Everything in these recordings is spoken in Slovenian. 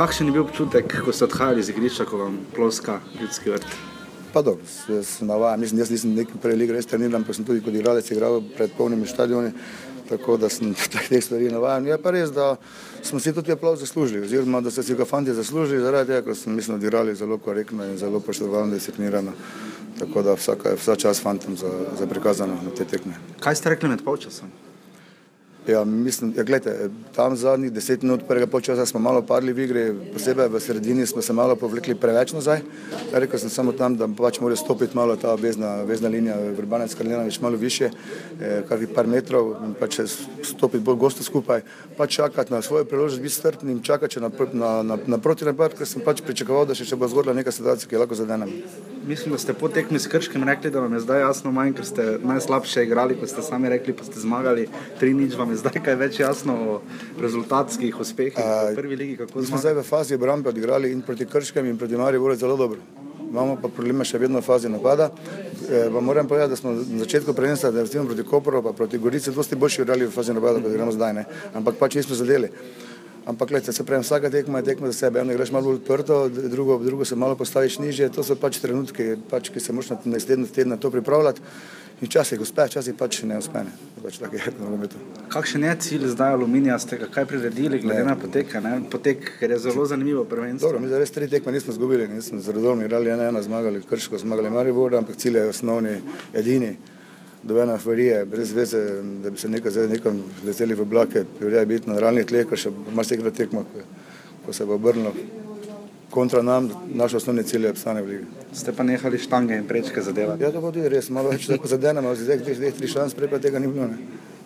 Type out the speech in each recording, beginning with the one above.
Kakšen je bil občutek, ko ste odhajali iz igrišča, ko vam ploska ljudski vrt? Pa dobro, sem navaden, mislim, jaz nisem neki prej res treniran, pa sem tudi kot igralec igral pred polnimi stadioni, tako da sem teh stvari navaden. Je pa res, da smo si tudi aplauz zaslužili, oziroma da so si ga fanti zaslužili zaradi tega, ker smo mislim, odigrali zelo korektno in zelo poštevalno disciplinirano. Tako da vsaka, vsa čas fantom za, za prikazano na te tekme. Kaj ste rekli med polčasom? Ja, mislim, ja, gledajte, tam zadnjih deset minut prvega počasa smo malo padli v igri, posebej v sredini smo se malo povlekli preveč nazaj. Ja, rekel sem samo tam, da pač mora stopiti malo ta vezna, vezna linija Vrbanec Karljanovič malo više, eh, kar je par metrov, pač stopiti bolj gosto skupaj, pač čakati na svojo priložnost, biti strpni in čakati na, na, na, na proti napad, ker sem pač pričakoval, da še, še bo zgodila neka situacija, ki je lahko zadenem. Mislim, da ste po tekmi s Krškim rekli, da vam je zdaj jasno manj, ker ste najslabše igrali, kot ste sami rekli, pa ste zmagali 3-0, vam je zdaj kaj več jasno o rezultatskih uspehih v prvi ligi? Mi smo zdaj v fazi obrambe odigrali in proti Krškem in proti Mariju zelo dobro. Imamo pa probleme še vedno v fazi napada. E, moram povedati, da smo na začetku prvenstva, da smo proti Koperu in proti Gorici dosti boljši igrali v fazi napada, kot igramo zdaj. Ne? Ampak pač nismo zadeli. Ampak, gledajte, se pravi, vsaka tekma je tekma za sebe. Eno greš malo bolj odprto, drugo, drugo se malo postaviš niže. To so pač trenutki, pač, ki se moraš na naslednji teden na to pripravljati. In včasih uspe, včasih pač ne uspe. Pač Kakšen je cilj zdaj aluminija, ste ga kaj priredili, glede na potek, potek, ker je zelo zanimivo prvenstvo? Dobro, mi za res tri tekme nismo zgubili, nismo z rodom igrali ena, ena zmagali, krško zmagali Maribor, ampak cilj je osnovni, edini dobena afarija, brez veze, da bi se nekaj zdaj nekam leteli v oblake, privredi biti na realnih tleh, ker še mar se igra tekmo, ko, ko se bo obrnilo kontra nam, naš osnovni cilj je obstane v ligi. Ste pa nehali štange in prečke zadevati? Ja, to bo tudi res, malo več tako zadenemo, zdaj teh dveh, tri šans, prej pa tega ni bilo, ne.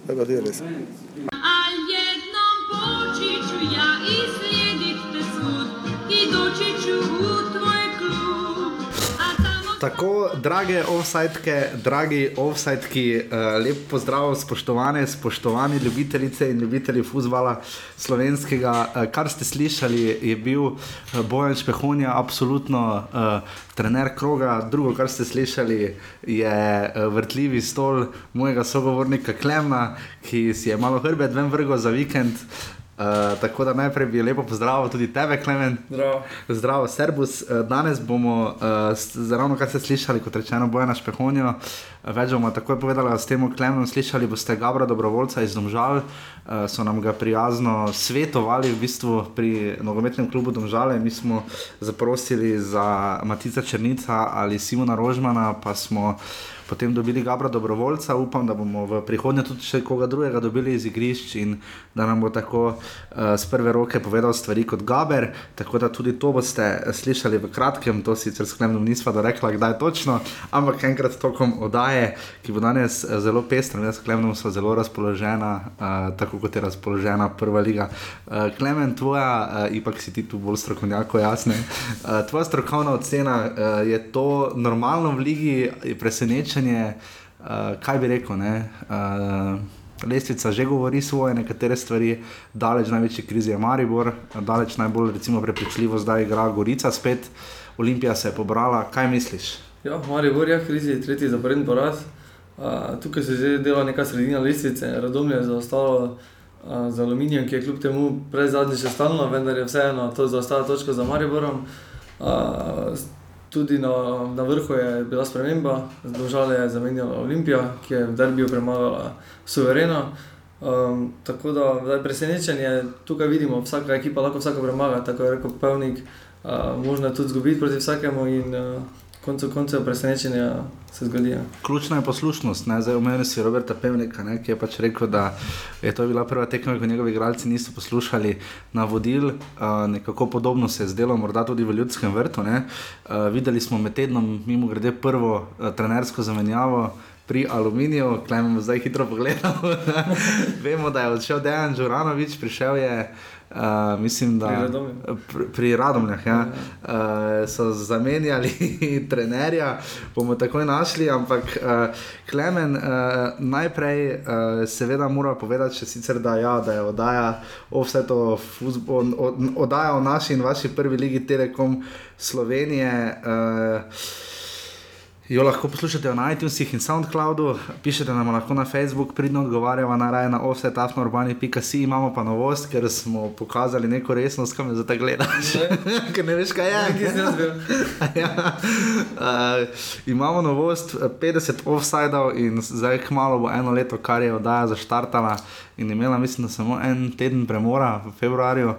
To bo tudi res. Al jednom počiću ja izlijedit te svud i Tako, drage offsajtke, dragi offsajtki, uh, lep pozdrav, spoštovane, spoštovani ljubitelice in ljubitelji futbola slovenskega. Uh, kar ste slišali, je bil uh, Bojan Špehonja, absolutno uh, trener kroga. Drugo, kar ste slišali, je uh, vrtljivi stol mojega sogovornika Klemna, ki si je malo hrbet ven vrgo za vikend. Uh, tako da najprej bi lepo pozdravil tudi tebe, Klemen. Zdravo. Zdravo, Servus. Uh, danes bomo, uh, ravno kar ste slišali, kot rečeno, Bojana Špehonjo, uh, več bomo takoj povedali s tem Klemenom. Slišali boste Gabra Dobrovoljca iz Domžal, uh, so nam ga prijazno svetovali v bistvu pri nogometnem klubu Domžale. Mi smo zaprosili za Matica Črnica ali Simona Rožmana, pa smo potem dobili Gabra Dobrovoljca. Upam, da bomo v prihodnje tudi še koga drugega dobili iz igrišč in da nam bo tako uh, z prve roke povedal stvari kot Gaber. Tako da tudi to boste slišali v kratkem, to sicer sklepno nisva da rekla, kdaj točno, ampak enkrat tokom oddaje, ki bo danes eh, zelo pestra, jaz sklepno sem zelo razpoložena, uh, tako kot je razpoložena prva liga. Uh, Klemen, tvoja, uh, ipak si ti tu bolj strokovnjako jasne, uh, tvoja strokovna ocena uh, je to normalno v ligi, je presenečenje presenečenje, uh, kaj bi rekel. Uh, lestvica že govori svoje, nekatere stvari, daleč največji krizi je Maribor, daleč najbolj prepričljivo zdaj igra Gorica spet, Olimpija se je pobrala. Kaj misliš? Ja, Maribor je v krizi, tretji zaporedni poraz. Uh, tukaj se že dela neka sredina lestvice, radom je zaostalo. Uh, z aluminijem, ki je kljub temu prej zadnji še stalno, vendar je vseeno to zaostala točka za Mariborom. Uh, tudi na, na vrhu je bila sprememba, zdržala je zamenjala Olimpija, ki je v derbiju premagala Suvereno. Um, tako da zdaj presenečenje tukaj vidimo, vsaka ekipa lahko vsako premaga, tako je rekel Pevnik, uh, možno je tudi zgubiti proti vsakemu in uh, koncu koncev presenečenja se zgodi. Ja. Ključna je poslušnost. Ne? Zdaj omenil si Roberta Pevnika, ne? ki je pač rekel, da je to bila prva tekma, ko njegovi igralci niso poslušali navodil. Uh, nekako podobno se je zdelo, morda tudi v ljudskem vrtu. Uh, videli smo med tednom, mimo grede, prvo uh, trenersko zamenjavo. Pri aluminiju, klej imamo zdaj hitro pogledal. Vemo, da je odšel Dejan Žuranovič, prišel je uh, mislim, da pri Radomljah ja, uh, so zamenjali trenerja, bomo takoj našli. Ampak uh, Klemen uh, najprej, uh, seveda, mora povedati, sicer, da, ja, da je oddaja vse to, fuzbol, oddaja o naši in vaši prvi ligi Telekom Slovenije. Uh, Jo lahko poslušate na iTunesih in SoundCloudu, pišete nam lahko na Facebook, pridno odgovarjamo na raje na offsetafnourbani.si, imamo pa novost, ker smo pokazali neko resnost, kam me za te gledaš. ker ne veš, kaj je. Nekaj sem jaz bil. ja. uh, imamo novost, eh, 50 offsajdov in zdaj kmalo bo eno leto, kar je oddaja zaštartala in imela, mislim, da samo en teden premora v februarju. Uh,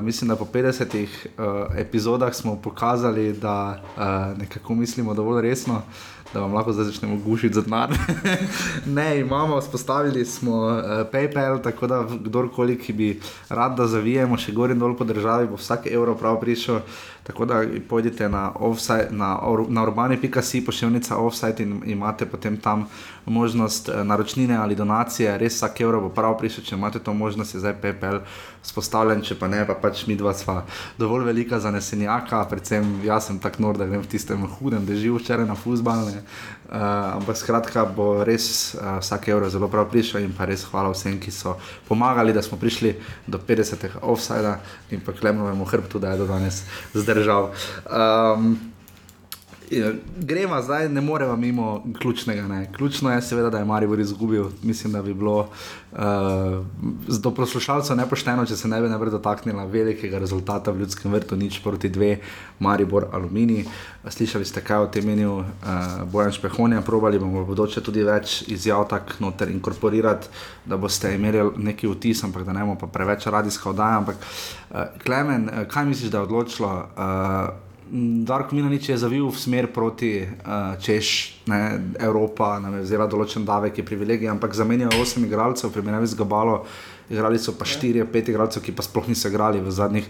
mislim, da po 50 uh, epizodah smo pokazali, da uh, nekako mislimo dovolj resno, da vam lahko zdaj začnemo gušiti za denar. ne, imamo, vzpostavili smo uh, PayPal, tako da kdorkoli, ki bi rad, da zavijemo še gor in dol po državi, bo vsak evro prav prišel. Tako da pojdite na, offside, na, or- na urbani.si, pošiljnica offside in imate potem tam možnost eh, naročnine ali donacije, res vsak evro bo prav prišel, če imate to možnost, je zdaj PayPal spostavljen, če pa ne, pa pač mi dva sva dovolj velika za nesenjaka, predvsem jaz sem tak nor, da grem v tistem hudem dežju včeraj na fuzbalne. Uh, ampak skratka, bo res uh, vsak evro zelo prav prišel in pa res hvala vsem, ki so pomagali, da smo prišli do 50. offsajda in pa klemnovemu hrbtu, da je do danes zdržal. Um, Ja, Gremo zdaj, ne moremo mimo ključnega. Ne. Ključno je seveda, da je Maribor izgubil. Mislim, da bi bilo uh, do poslušalcev nepošteno, če se ne bi najprej dotaknila velikega rezultata v ljudskem vrtu, nič proti dve, Maribor, Alumini. Slišali ste, kaj o tem menil uh, Bojan Špehonja, probali bomo v bodoče tudi več izjav tak noter inkorporirati, da boste imeli neki vtis, ampak da ne bomo pa preveč radijska oddaja. Ampak uh, Klemen, kaj misliš, da je odločilo? Uh, Darko Minanič je zavil v smer proti uh, Češ, ne, Evropa nam je vzela določen davek, je privilegij, ampak zamenjajo 8 igralcev, primerjavi z Gabalo, igrali so pa 4, 5 igralcev, ki pa sploh niso igrali v zadnjih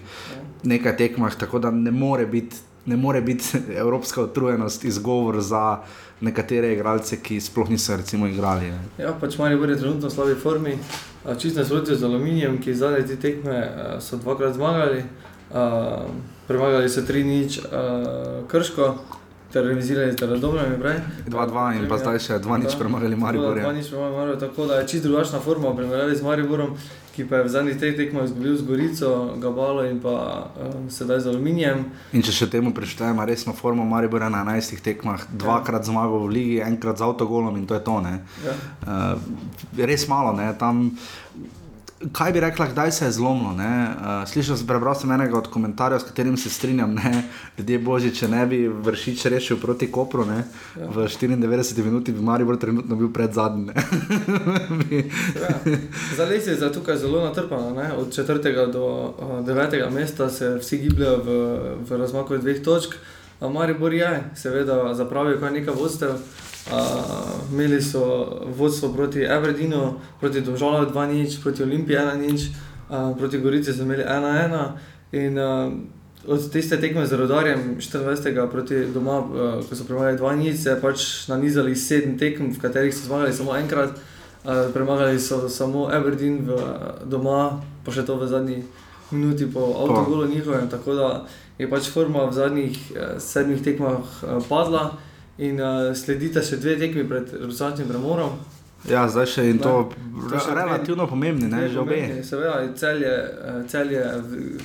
nekaj tekmah, tako da ne more biti. Ne more biti evropska utrujenost izgovor za nekatere igralce, ki sploh niso recimo igrali. Ne. Ja, pač Maribor je trenutno v slabi formi, čisto nasprotno z Aluminijem, ki zadnje te tekme a, so dvakrat zmagali. Uh, premagali so 3-0 uh, Krško, ter remizirali ter Radomljami. 2-2 in pa zdaj še 2-0 premagali Maribor. ja. 2-0 premagali Maribor, tako da je čisto drugačna forma v primerjavi z Mariborom, ki pa je v zadnjih treh tekmah izgubil z Gorico, Gabalo in pa uh, sedaj z Aluminijem. In če še temu prištejemo resno formo Maribora na 11 tekmah, dvakrat zmagal v ligi, enkrat z avtogolom in to je to. ne. Ja. Uh, res malo, ne, tam. Kaj bi rekla, kdaj se je zlomilo? Uh, slišal sem, prebral sem enega od komentarjev, s katerim se strinjam. Ne? Ljudje božji, če ne bi vršič rešil proti Kopru, ne? Ja. v 94 minuti bi Maribor trenutno bil pred zadnjim. Ja. Za les je tukaj zelo natrpano. Ne? Od četrtega do uh, devetega mesta se vsi gibljajo v, v razmaku dveh točk. Maribor je, seveda, zapravil kar nekaj vodstev. Uh, imeli so vodstvo proti Everdeenu, proti Domžalu 2-0, proti Olimpiji 1-0, uh, proti Gorici so imeli 1-1. In uh, od tiste tekme z Rodarjem 24. proti doma, uh, ko so premagali 2-0, se je pač nanizali sedem tekem, v katerih so zmagali samo enkrat. Uh, premagali so samo Everdeen v, doma, pa še to v zadnji minuti po avtogolu njihovem. Tako da je pač forma v zadnjih uh, sedmih tekmah uh, padla in uh, sledita še dve tekmi pred rusanskim premorom. ja, zdaj še in to, To še relativno pomembni, ne, že obe. Seveda, cel je, cel je,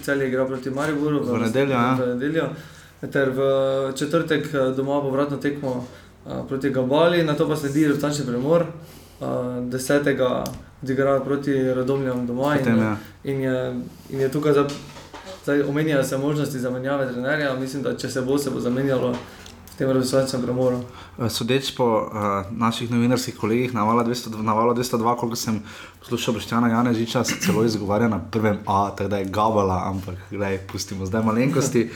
cel je igral proti Mariboru V nedeljo, ja. v nedeljo, ter v četrtek eh, doma povratno tekmo eh, proti Gabali, na to pa sledi rusanski premor, eh, desetega odigrajo proti Radomljam doma in, Potem, ja. in, je, in je tukaj za, zdaj omenjajo se možnosti zamenjave trenerja, mislim, da če se bo, se bo zamenjalo v tem rusanskem premoru. Eh, Sodeč po uh, naših novinarskih kolegih na Valu 202, na Valu 202 koliko sem poslušal Boštjana Janežiča, se celo izgovarja na prvem A, tako da je Gabala, ampak gledaj, pustimo zdaj malenkosti.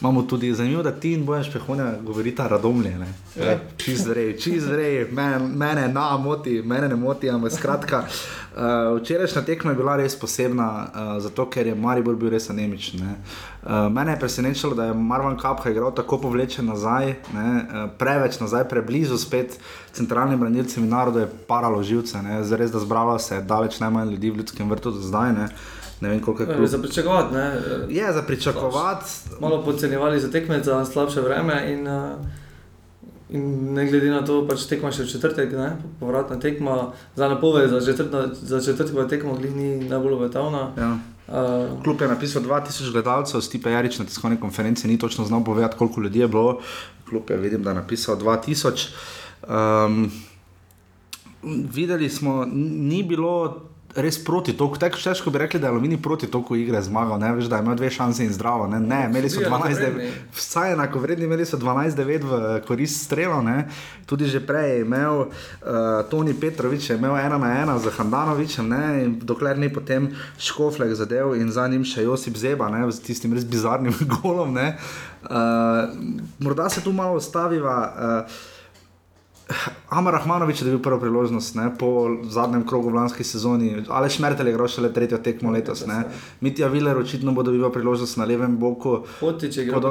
Imamo tudi zanimivo, da ti in Bojan Špehonja govorita radomlje. ne. Glej, Čist zrej, čist zrej, mene, mene na moti, mene ne moti, ampak skratka. Uh, včerajšnja tekma je bila res posebna, uh, zato ker je Maribor bil res anemičen. ne. Uh, mene je presenečalo, da je Marvan Kapha igral tako povlečen nazaj, ne, uh, preveč nazaj, preblizu spet centralnim branilcem in narodu je paralo živce. ne. Zdaj res, da zbralo se je daleč najmanj ljudi v ljudskem vrtu do zdaj. Ne, ne vem, koliko je Eh, klub. Za pričakovati, ne? eh, Je za pričakovati. malo podcenjevali za tekmeca, slabše vreme. In, uh, in ne glede na to, pač tekma še v četrtek, ne? povratna tekma, za napoved za, četrtna, za četrtek tekmo, glih ni najbolj obetavna. Ja. Uh, Klub je napisal 2000 gledalcev, Stipe Jarič na tiskovni konferenci ni točno znal povedati, koliko ljudi je bilo. Klub je vidim, da je napisal 2000. Um, videli smo, ni bilo res proti toku. Tako težko bi rekli, da je Aluminij proti toku igre zmagal. Ne veš, da imel dve šanse in zdravo. Ne, ne imeli so Bili 12, enakovredni. 9, vsaj enako vredni, imeli so 12-9 v korist strela. Ne. Tudi že prej je imel uh, Toni Petrovič, je imel ena na ena z Handanovičem, ne, in dokler ni potem Škoflek zadev in za njim še Josip Zeba, ne, z tistim res bizarnim golom. Ne. Uh, morda se tu malo ustaviva. Uh, Amar Rahmanovič je dobil prvo priložnost ne, po zadnjem krogu v lanski sezoni, ali Šmertel je igral šele tretjo tekmo letos. Ne. Mitja Viler očitno bo dobil priložnost na levem boku. Hotič je igral po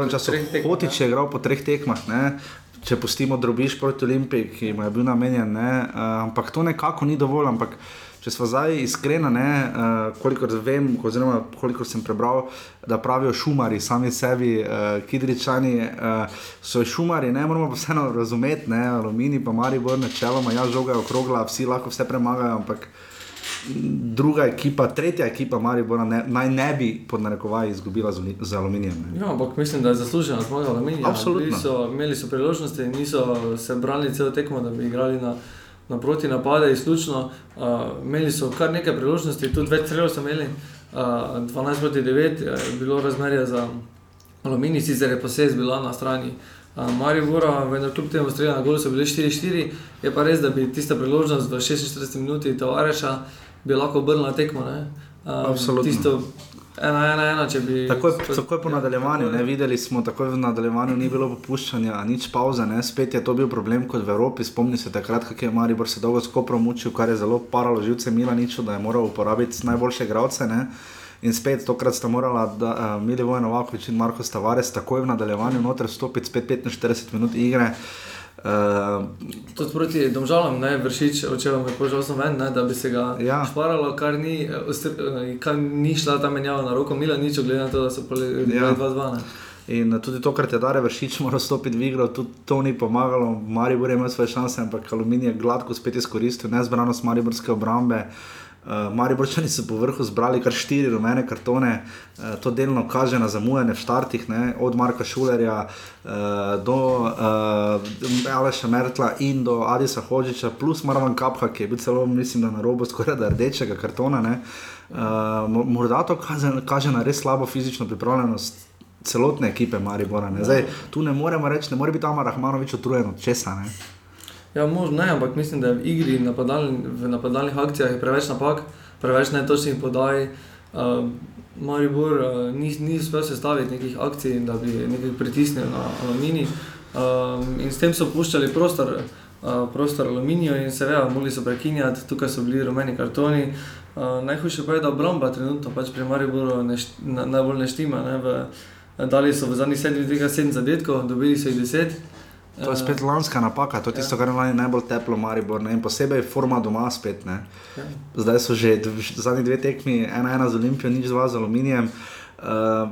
po je igral po treh tekmah. Ne. Če pustimo drobiš proti Olimpiji, ki mu je bil namenjen, ne, uh, ampak to nekako ni dovolj. Ampak, če smo zdaj iskreni, uh, kolikor vem, oziroma kolikor sem prebral, da pravijo šumari, sami sebi, uh, kidričani, uh, so šumari, ne moramo pa vseeno razumeti, ne, alumini pa Maribor, načeloma, ja, žoga je okrogla, vsi lahko vse premagajo, ampak druga ekipa, tretja ekipa Maribora ne, naj ne bi pod narekovaji izgubila z, z aluminijem. Ne. Ja, ampak mislim, da je zaslužena zmaga Aluminija. Absolutno. So, imeli so priložnosti, niso se branili celo tekmo, da bi igrali na, na proti napade izključno. Uh, imeli so kar nekaj priložnosti, tudi več strelov so imeli, uh, 12 proti 9 je bilo razmerje za Aluminij, sicer je posebej bila na strani. Uh, Maribora, vendar kljub temu strelja na gol so bili 4-4, je pa res, da bi tista priložnost v 46 minuti Tavareša bi lahko obrnila tekmo. ne. Uh, Absolutno. Tisto 1-1-1, če bi. Takoj, takoj po nadaljevanju, ne, videli smo, takoj v nadaljevanju ni bilo popuščanja, nič pauze, ne, spet je to bil problem kot v Evropi. Spomni se takrat, kako je Maribor se dolgo skopro mučil, kar je zelo paralo živce Milaniču, da je moral uporabiti najboljše igralce. In spet tokrat sta morala, da uh, Milivoje Novakovič in Marko Stavares takoj v nadaljevanju noter stopiti, spet 45 minut igre. Uh, Tudi proti domžalam, ne vršič, če vam je požal sem ven, ne, da bi se ga Ja. šparalo, kar ni, eh, ostr- eh, kar ni šla ta menjava na roko, Mila nič, glede na to, da so poli Ja. 2-2. ne. In tudi tokrat je Dare Vršič moral stopiti v igro, tudi to ni pomagalo. Maribor je imel svoje šanse, ampak Aluminij je gladko spet izkoristil nezbranost Mariborske obrambe. Uh, Mariborčani so po vrhu zbrali kar štiri rumene kartone, uh, to delno kaže na zamujanje v štartih, ne? od Marka Šulerja uh, do uh, Aleša Mertla in do Adisa Hočiča, plus Marvan Kapha, ki je bil celo, mislim, na robu skoraj da rdečega kartona. Ne? Uh, mo- morda to kaže, kaže na res slabo fizično pripravljenost celotne ekipe Maribora. Ne? Zdaj, tu ne moremo reči, ne more biti Amar Rahmanovič utrujen od česa. Ne? Ja, možno ne, ampak mislim, da je v igri in napadalni, v napadalnih akcijah preveč napak, preveč netočnih podaj. Uh, Maribor uh, ni, ni uspel sestaviti nekih akcij, da bi nekaj pritisnil na aluminij. Um, in s tem so puščali prostor, uh, prostor aluminiju in seveda mogli so prekinjati, tukaj so bili rumeni kartoni. Uh, najhujše pa je, da obramba trenutno pač pri Mariboru ne, št- na, najbolj ne štima. Ne, v, dali so v zadnjih sedmih dveh sedem zadetkov, dobili so jih deset. To je spet lanska napaka, to je tisto, kar je najbolj teplo Maribor ne? in posebej forma doma spet. Ne? Ja. Zdaj so že zadnji dve tekmi, ena ena z Olimpijo, nič dva z aluminijem. Uh,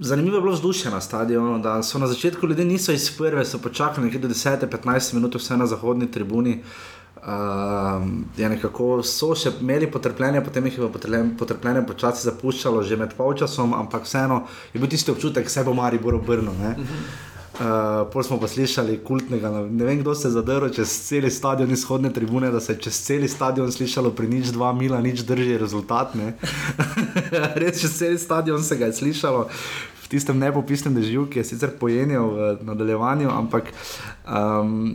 Zanimivo je bilo vzdušje na stadionu, da so na začetku ljudje niso iz prve, so počakali nekje do 10-15 minut, vse na zahodni tribuni. Uh, je nekako so še imeli potrpljenje, potem jih je potrpljenje, potrpljenje počasi zapuščalo, že med polčasom, ampak vseeno je bil tisti občutek, da se bo Maribor obrnil. ne. Uh, pol smo pa slišali kultnega, ne vem kdo se je zadrl čez cel stadion izhodne tribune, da se je čez cel stadion slišalo pri nič dva mila, nič drži rezultat. Res čez cel stadion se ga je slišalo. V tistem nepopisnem dežju, ki je sicer pojenil v nadaljevanju, ampak um,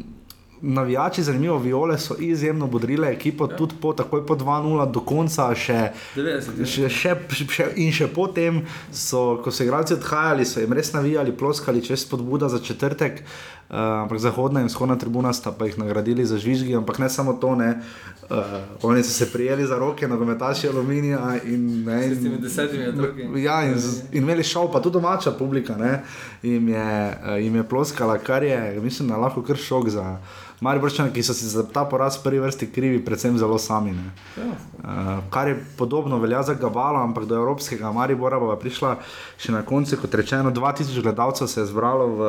navijači, zanimivo, viole so izjemno bodrile ekipo, ja. tudi po, takoj po 2-0 do konca še. 90 je. Še, še, še, in še potem, so, ko so igralci odhajali, so jim res navijali, ploskali, čez spodbuda za četrtek. Uh, ampak zahodna in vzhodna tribuna sta pa jih nagradili za žvižgi, ampak ne samo to, ne. Uh, oni so se prijeli za roke, nogometaši aluminija in ne. S tistimi desetimi otroki. Ja, in, z- in imeli šov, pa tudi domača publika, ne, jim je, eh, jim je ploskala, kar je, mislim, da lahko kar šok za Mariborčane, ki so si za ta poraz v prvi vrsti krivi, predvsem zelo sami. Ne. Uh, kar je podobno velja za Gabalo, ampak do Evropskega Maribora bo prišla še na koncu, kot rečeno, 2000 gledalcev se je zbralo v,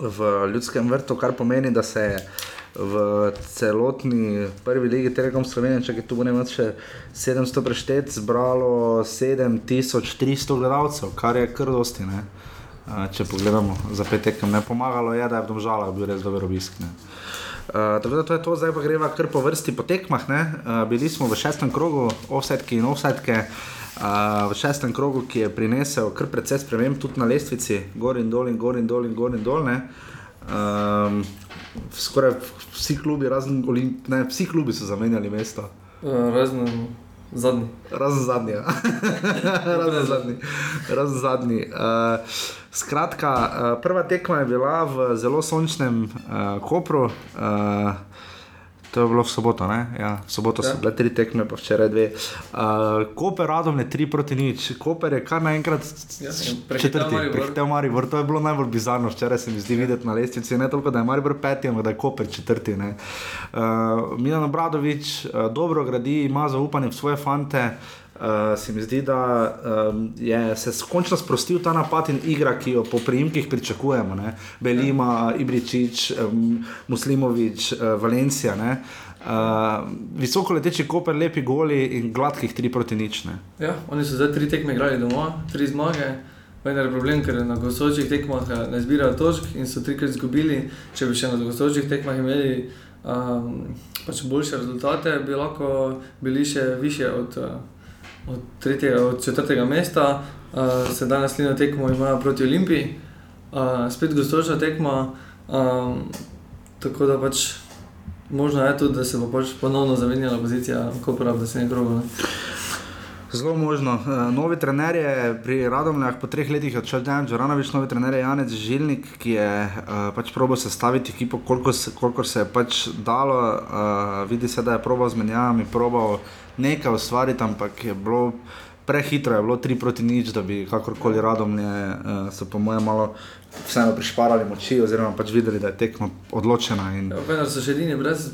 v ljudskem vrtu, kar pomeni, da se je v celotni prvi ligi Telekom Slovenije, če tu bo ne več še 700 preštet, zbralo 7300 gledalcev, kar je kar dosti. Ne? Uh, če pogledamo za pet tekem, ne pomagalo je, da je v Domžalah bil res dober obisk. Ne? Uh, tako da to je to, zdaj pa greva kar po vrsti po tekmah. Uh, bili smo v šestem krogu, offsetke in offsetke. Uh, v šestem krogu, ki je prinesel kar precej sprememb, tudi na lestvici, gor in dol in gor in dol in gor in dol. Ne? Um, skoraj vsi klubi, razen Olimp, ne, vsi klubi so zamenjali mesto. Uh, razen zadnji. Razen zadnji. ja. razen zadnji. Razen zadnji. Uh, skratka, uh, prva tekma je bila v zelo sončnem uh, Kopru. Uh, To je bilo v soboto, ne? Ja, v soboto ja. so bile tri tekme, pa včeraj dve. Uh, Koper, radom je tri proti nič. Koper je kar naenkrat Ja, četrti, prehitel Maribor. To je bilo najbolj bizarno, včeraj se mi zdi videti na lestvici. Ne toliko, da je Maribor peti, ampak da je Koper četrti. ne. Uh, Milan Obradovič uh, dobro gradi, ima zaupanje v svoje fante. Uh, se mi zdi, da um, je se končno sprostil ta napad in igra, ki jo po prijimkih pričakujemo. Ne? Belima, Ibričič, um, Muslimovič, uh, Valencija. ne. Uh, visoko leteči koper, lepi goli in gladkih 3 proti nič. Ne? Ja, oni so zdaj tri tekme igrali doma, tri zmage. Vendar je problem, ker na gostujočih tekmah eh, ne zbirajo točk in so trikrat izgubili. Če bi še na gostujočih tekmah imeli um, pač boljše rezultate, bi lahko bili še više od, eh, od, tretjega, od četrtega mesta. Uh, sedaj naslednjo tekmo imajo proti Olimpiji, uh, spet gostujoča tekma. Um, tako da pač možno je tudi, da se bo pač ponovno zamenjala pozicija Kopra v desetih krogu. ne. Zelo možno. Uh, novi trener je pri Radomljah po treh letih odšel Dejan Džoranovič, novi trener je Janec Žilnik, ki je uh, pač probo sestaviti ekipo, koliko se, koliko se je pač dalo. Uh, vidi se, da je probal z menjavami, probal nekaj ustvariti, ampak je bilo prehitro, je bilo tri proti nič, da bi kakorkoli Radomlje uh, so po mojem malo vseeno prišparali moči oziroma pač videli, da je tekma odločena in Ja, Vendar so še edini brez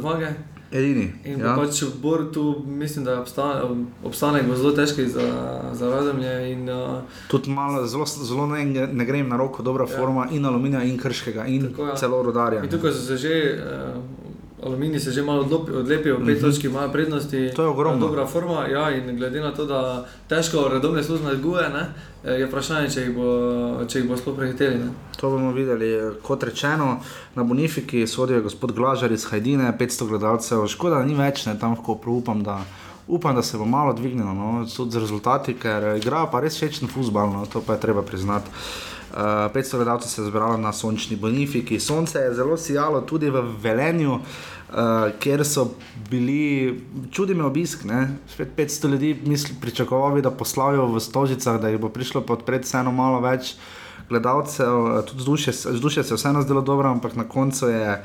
zmage. Edini. In ja. pač Bor tu mislim, da je obstane, obstanek bo zelo težki za, za razumlje. In, uh, Tudi malo, zelo, zelo ne, ne grem na roko, dobra ja. forma in aluminija, in krškega, in Tako, ja. celo rodarja. in tukaj so se že, uh, aluminij se že malo odlopi- odlepijo, pet točk imajo prednosti. To je ogromno. Dobra forma, ja, in glede na to, da težko redovne službe zguje, ne, je vprašanje, če jih bo, če jih bo sploh prehiteli. Ne. To bomo videli. Kot rečeno, na Bonifiki sodijo gospod Glažar iz Hajdine, 500 gledalcev, škoda, da ni več, ne tam lahko upam, da. Upam, da se bo malo dvignilo, no, tudi z rezultati, ker igrajo pa res všečen futbol, no, to pa je treba priznati. Uh, 500 gledalcev se je zbralo na sončni Bonifiki. Sonce je zelo sijalo tudi v Velenju, uh, kjer so bili, čudi me obisk, ne? spet 500 ljudi, misli, pričakoval bi, da poslavijo v Stožicah, da jih bo prišlo podpreti vseeno malo več gledalcev, eh, tudi vzdušje, vzdušje se je vseeno zdelo dobro, ampak na koncu je.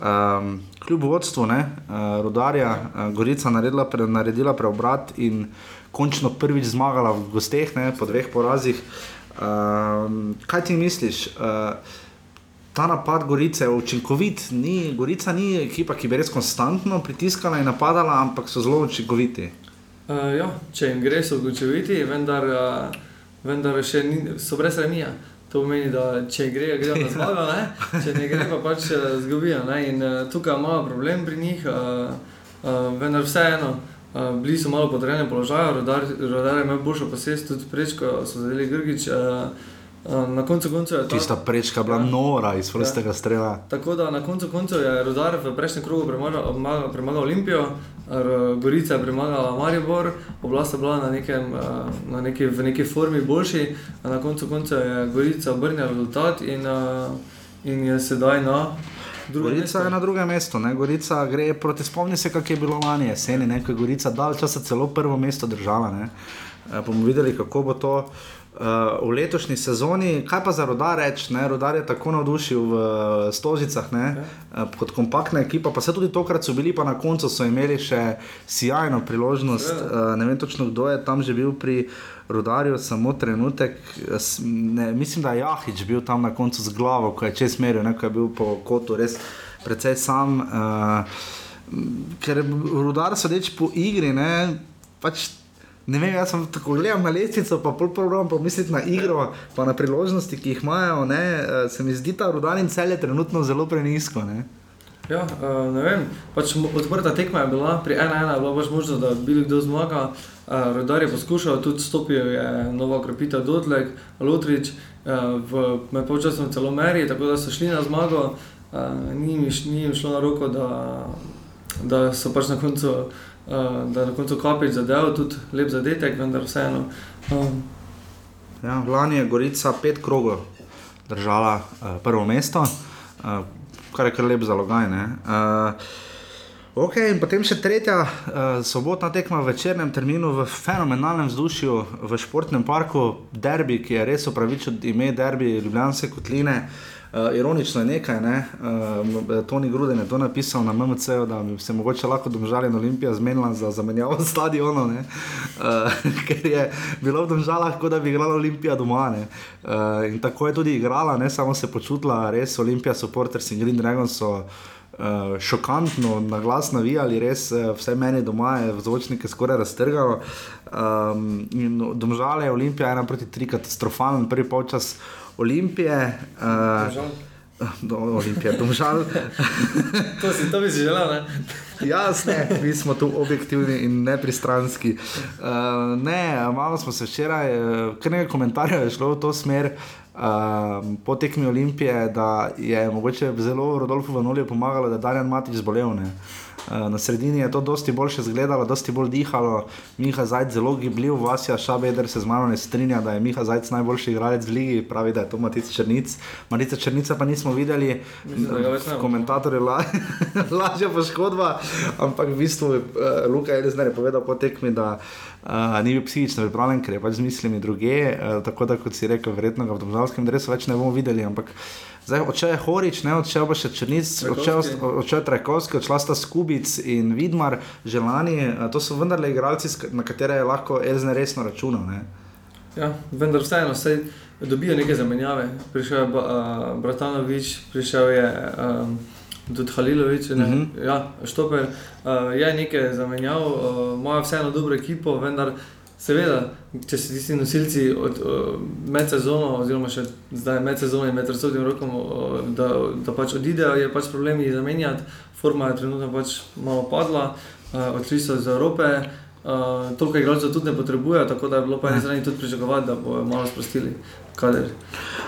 Um, kljub vodstvu, ne, uh, rodarja, uh, Gorica naredila, pre, naredila preobrat in končno prvič zmagala v gosteh, ne, po dveh porazih. Um, kaj ti misliš? Uh, ta napad Gorice je učinkovit, ni, Gorica ni ekipa, ki bi res konstantno pritiskala in napadala, ampak so zelo učinkoviti. Uh, ja, če jim gre, so učinkoviti, vendar, uh, vendar ni, so brez remija. To pomeni, da če gre, grejo na zmago, ne? če ne gre, pa pač eh, izgubijo. ne. In uh, tukaj imamo problem pri njih, uh, uh, vendar vseeno. Uh, bili so malo podrejeni položaj, rodar, rodar je imel boljšo posest, tudi prečko so zadeli Grgič. Uh, uh, na koncu koncev je to. Tista prečka bila Ja. nora iz prostega strela. Tako da na koncu koncev je Rudar v prejšnjem krogu premagal, premagal- Olimpijo, Gorica je premagala Maribor, oblast je bila na nekem, eh, na neki, v neki formi boljši, na koncu koncev je Gorica obrnila rezultat in, eh, in je sedaj na Gorica je na drugem mestu, ne? Gorica gre proti spomni se, kako je bilo lani jeseni, ne? ko je Gorica dal časa celo prvo mesto držala. Ne? E, bomo videli, kako bo to. Uh, v letošnji sezoni, kaj pa za rodar reči, rodar je tako navdušil v uh, Stožicah, ne, uh, kot kompaktna ekipa, pa se tudi tokrat so bili, pa na koncu so imeli še sjajno priložnost. Uh, ne vem točno, kdo je tam že bil pri rodarju, samo trenutek. Ne, mislim, da je Jahič bil tam na koncu z glavo, ko je čez meril, ne, ko je bil po kotu res precej sam. Uh, ker rudar sodeč po igri, ne, pač ne vem, jaz sem tako gledal na lestvico, pa pol program pomisliti na igro, pa na priložnosti, ki jih imajo, ne, eh, se mi zdi ta rudar in cel je trenutno zelo prenisko. Ne. Ja, uh, ne vem, pač odprta tekma je bila, pri 1-1 je bila pač možnost, da bi kdo zmaga. Uh, Rodar je poskušal, tudi stopil je nova okrepitev Dodlek, Lotrič, uh, v med polčasom celo meri, tako da so šli na zmago. Uh, ni, jim ni jim šlo na roko, da, da so pač na koncu, da je na koncu kapič zadev, tudi lep zadetek, vendar vseeno. Um, Ja, lani je Gorica pet krogov držala uh, prvo mesto, uh, kar je kar lep zalogaj. ne. Uh, Ok, in potem še tretja uh, sobotna tekma v večernem terminu v fenomenalnem vzdušju v športnem parku, derbi, ki je res upravičil ime derbi Ljubljanske kotline. Uh, ironično je nekaj, ne? uh, Toni Gruden je to napisal na MMC, da bi se mogoče lahko domžaljen Olimpija zmenila za zamenjavo stadionov, uh, ker je bilo v domžalah, kot da bi igrala Olimpija doma. Uh, in tako je tudi igrala, ne samo se počutila, res Olimpija, supporters in Green Dragons so. Uh, šokantno, na glas navijali, res uh, vse meni doma je v zvočnike skoraj raztrgalo. Um, in domžale, Olimpija, ena proti tri, katastrofalen prvi polčas. Uh, žal. do, Olimpija, domžal. to, si, to bi si želel, ne? Jasne, mi smo tu objektivni in nepristranski. Uh, ne, malo smo se včeraj, uh, kar nekaj komentarjev je šlo v to smer. Uh, po tekmi Olimpije, da je mogoče zelo Rodolfo Vanolje pomagalo, da je Darjan Matič zbolel. Ne? Uh, na sredini je to dosti boljše izgledalo, dosti bolj dihalo. Miha Zajc zelo gibljiv, Vasja Šabeder se z mano ne strinja, da je Miha Zajc najboljši igralec v ligi, pravi, da je to Matic Črnic. Matica Črnica pa nismo videli, ne komentator je la, lažja poškodba, ampak v bistvu uh, Luka je res povedal po tekmi, da uh, ni bil psihično pripravljen, ker je pač z mislimi druge, uh, tako da kot si rekel, verjetno ga v državskem dresu več ne bomo videli, ampak Zdaj, odšel je Horič, ne, odšel pa še Črnic, odšel, Trajkovski. odšel je Trajkovski, odšla sta Skubic in Vidmar, Želani. eh, To so vendarle igralci, na katere je lahko Elzne resno računal. Ne. Ja, vendar vseeno, saj dobijo neke zamenjave. Prišel je uh, Bratanovič, prišel je um, tudi Halilovič, ne, uh Mhm. -huh. ja, Štoper. Uh, je nekaj zamenjav, uh, imajo vseeno dobro ekipo, vendar seveda, če se tisti nosilci od, uh, med sezono, oziroma še zdaj med sezono in med razsodnim rokom, uh, da, da pač odidejo, je pač problem jih zamenjati. Forma je trenutno pač malo padla, uh, odšli so iz Evrope. Uh, toliko igralcev tudi ne potrebujejo, tako da je bilo po eni strani tudi pričakovati, da bodo malo sprostili kader.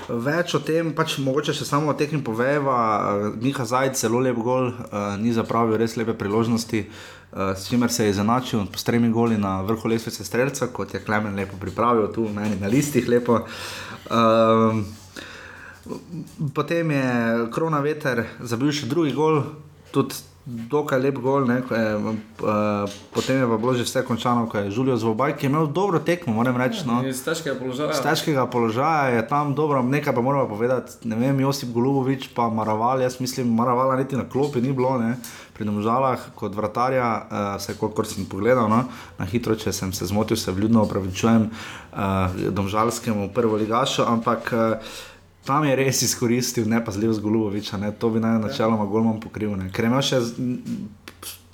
Več o tem, pač mogoče še samo o tekmi poveva. eh, Miha Zajec, zelo lep gol, uh, ni zapravil res lepe priložnosti, uh, s čimer se je izenačil s tremi goli na vrhu lesvice streljca, kot je Klemen lepo pripravil, tu meni na listih lepo. Um, Potem je Krona Veter zabil še drugi gol, tudi dokaj lep gol. Ne, je, uh, potem je pa bilo že vse končano, ko je Žulijo Zvobaj, ki je imel dobro tekmo, moram reči. No. Iz težkega položaja. Z težkega položaja je tam dobro, nekaj pa moramo povedati. Ne vem, Josip Golubovič pa Maraval, jaz mislim, Maravala niti na klopi ni bilo, ne. Pri domžalah kot vratarja, uh, vse kolikor sem pogledal, no. na hitro, če sem se zmotil, se vljudno opravičujem uh, domžalskemu prvo ligašu, ampak uh, tam je res izkoristil nepazljivost Goluboviča, ne. to bi naj načeloma Golman pokril, ne. ker je imel še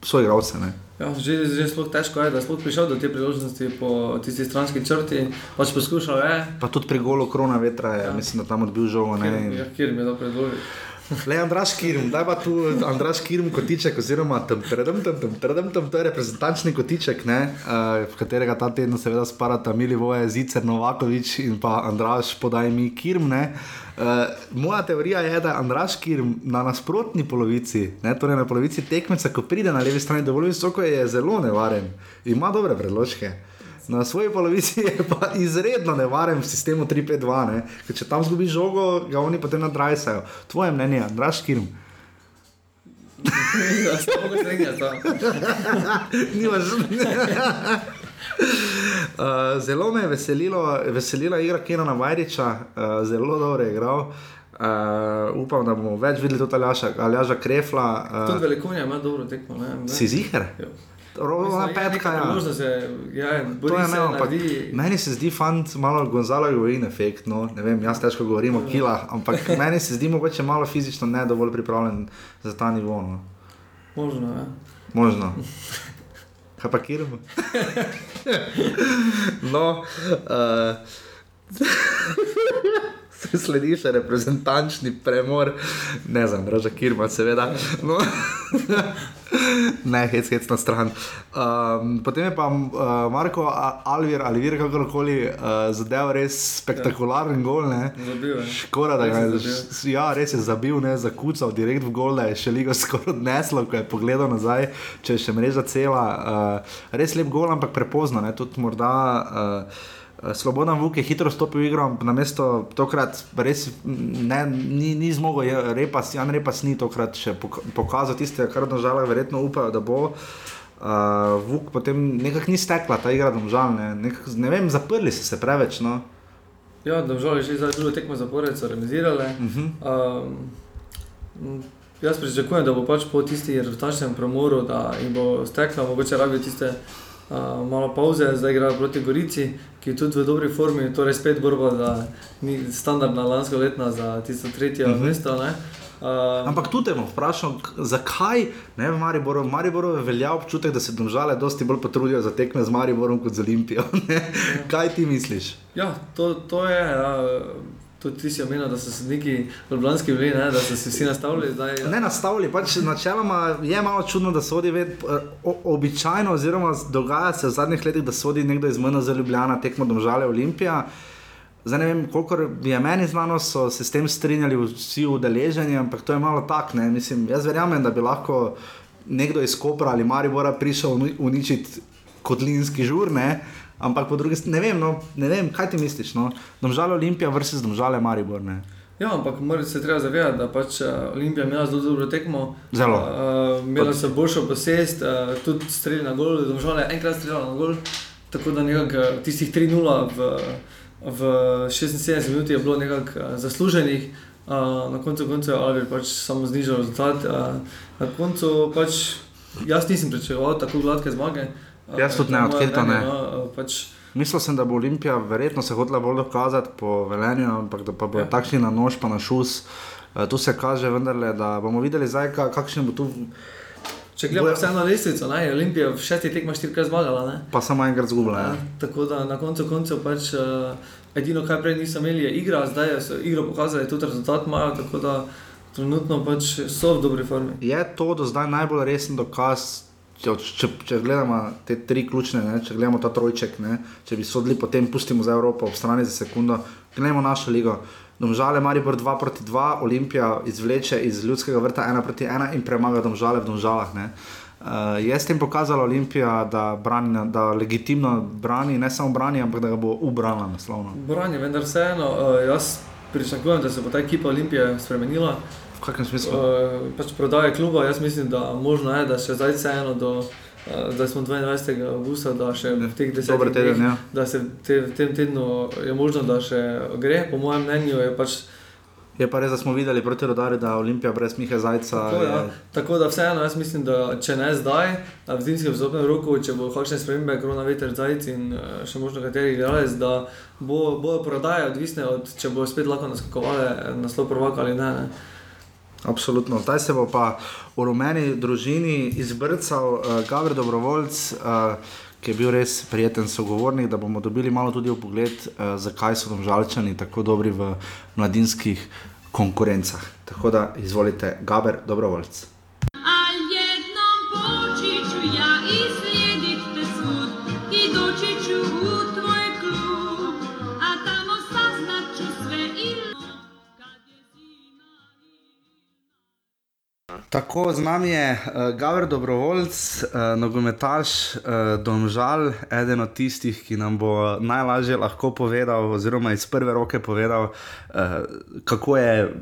svoje igralce. ne. Ja, že, že sploh težko je, da je sploh prišel do te priložnosti po tisti stranski črti. Pač poskušal je, Pa tudi pri golu Krona Vetra je, ja. mislim, da tam odbil žogo. ne, kjer, ja, kjer mi je to predložil. Le Andraš Kirm, daj pa tu Andraš Kirm kotiček, oziroma tam trdem, tam tam trdem, tam to je reprezentančni kotiček, ne, uh, katerega ta teden seveda sparata Milivoje, Zicer, Novakovič in pa Andraš, podaj mi Kirm. Ne. Uh, moja teorija je, da Andraš Kirm na nasprotni polovici, ne, torej na polovici tekmeca, ko pride na levi strani dovolj visoko, je zelo nevaren, ima dobre predložke. Na svoji polovici je pa izredno nevaren v sistemu 3-5-2, ne? ker če tam zgubi žogo, ga oni potem nadrajsajo. Tvoje mnenje, Andraš Kirm? Strinjam s tem. Nimaš. Uh, zelo me je veselilo, veselila igra Kenana Vajriča, uh, zelo dobro je igral. Uh, upam, da bomo več videli tudi Aljaša, Aljaša Krefla. Tudi Uh, velikonja ima dobro tekmo. Ne, si ziger? Ja. Rovna petka, ja. priložnost, je, ja, To je se, ne, ampak naredi. meni se zdi fant malo Gonzalo Govin efekt, no, ne vem, jaz težko govorim o kilah, ampak meni se zdi mogoče malo fizično ne dovolj pripravljen za ta nivo, no. Možno, ja. Možno. Kaj pa kirmo? no, uh, sledi še reprezentančni premor, ne znam, raža kirma, seveda. No. ne, hec, hec na stran. Um, potem je pa uh, Marko Alvir ali vir kakorkoli uh, zadev res spektakularen gol. Ne? Zabil je. Škoda, da ga je je ja, res je zabil, ne, zakucal direkt v gol, da je še ligo skoraj odneslo, ko je pogledal nazaj, če je še mreža cela. Uh, res lep gol, ampak prepozno, ne, tudi morda. Uh, Slobodan Vuk je hitro stopil v igro, na mesto tokrat res ne, ni, ni zmogel, je repas, Jan Repas ni tokrat še pok- pokazal tiste, kar država verjetno upajo, da bo. Uh, Vuk potem nekako ni stekla ta igra, domžal, ne, nekak, ne vem, zaprli so se preveč. No. Ja, držali že zdaj drugo tekmo zapored, so remisirali. Uh -huh. um, jaz pričakujem, da bo pač po tisti rezultačnem premoru, da jim bo stekla, mogoče rabijo tiste uh, malo pauze, zdaj igrajo proti Gorici, ki je tudi v dobri formi, torej spet borba za standardna lanska letna za tisto tretje uh -huh. mesto. Ne? Uh, Ampak tu te bom vprašal, k- zakaj ne v Mariboru? V Mariboru velja občutek, da se domžale dosti bolj potrudijo za tekme z Mariborom kot z Olimpijo. ne? kaj ti misliš? Ja, to, to je. Ja, tudi ti si omenil, da so se neki ljubljanski bili, ne, da so se vsi nastavili. Zdaj, Ne nastavili, pač načeloma je malo čudno, da sodi ved, o, običajno, oziroma dogaja se v zadnjih letih, da sodi nekdo iz MN za Ljubljana tekmo domžale Olimpija. Zdaj ne vem, koliko je meni znano, so se s tem strinjali vsi udeleženi, ampak to je malo tak. Ne? Mislim, jaz verjamem, da bi lahko nekdo iz Kopra ali Maribora prišel uni- uničiti kotlinski žur, ne? Ampak po drugi strani ne vem, no, ne vem, kaj ti misliš. No? Domžale Olimpija versus domžale Maribor. Ne? Ja, ampak mora se treba zavedati, da pač eh, Olimpija je imela zelo dobro tekmo. Zelo. Uh, imela so boljšo posest, uh, tudi strelj na gol, domžale enkrat streljala na gol. Tako da nekako tistih 3-0 v, v 76 minut je bilo nekako zasluženih. Uh, na koncu koncev je Alvir pač samo znižal rezultat. Uh, na koncu pač jaz nisem pričakoval tako gladke zmage. Uh, Jaz tudi ne, odkrito ne. No, uh, pač, Mislil sem, da bo Olimpija verjetno se hotela bolj dokazati po velenju, ampak da pa bo ja. Takšni na nož, pa na šus. Uh, tu se kaže, vendarle, da bomo videli, zdaj, ka, kakšen bo tu, če gledamo vseeno lestvico, ne, je Olimpija v šestih tekmah štirikrat zmagala. Ne? pa samo enkrat zgubila. Ja, Ja. tako da na koncu koncev pač uh, edino, kar prej niso imeli, je igra, zdaj so igro pokazali, tudi rezultat imajo, tako da trenutno pač so v dobri formi. Je to do zdaj najbolj resen dokaz, če, če, če gledamo te tri ključne, ne, če gledamo ta trojček, ne, če bi sodili, potem pustimo za Evropo ob strani za sekundo, gledamo našo ligo. Domžale, Maribor 2 proti 2, Olimpija izvleče iz ljudskega vrta 1 proti 1 in premaga domžale v domžalah. Ne. Uh, je s tem pokazala Olimpija, da, brani, da legitimno brani, ne samo brani, ampak da ga bo ubranila naslovno. Branje, vendar vseeno, uh, jaz pričakujem, da se bo ta ekipa Olimpije spremenila. V kakšnem smislu? Uh, pač prodaje kluba, jaz mislim, da možno je, da še zdaj vseeno do. Zdaj smo 22. avgusta, da še v teh desetih dneh, ja. da se te, v tem tednu je možno, da še gre. Po mojem mnenju je pač Je pa res, da smo videli proti rodarju, da Olimpija brez Mihe Zajca. Tako, ja. je- Tako da vseeno jaz mislim, da če ne zdaj, v zimskem vzopnem roku, če bo kakšne spremembe, korona veter, zajci in eh, še možno kateri igralec, da bo, bojo prodaje odvisne od, če bo spet lahko naskakovali naslov prvaka ali ne. ne. Absolutno. Zdaj se bo pa v rumeni družini izbrcal uh, Gabr Dobrovoljc, uh, ki je bil res prijeten sogovornik, da bomo dobili malo tudi pogled, uh, zakaj so domžalčani tako dobri v mladinskih konkurencah. Tako da izvolite, Gabr Dobrovoljc. Tako z nami je uh, Gabr Dobrovoljc, uh, nogometaš uh, Domžal, eden od tistih, ki nam bo najlažje lahko povedal, oziroma iz prve roke povedal, uh, kako je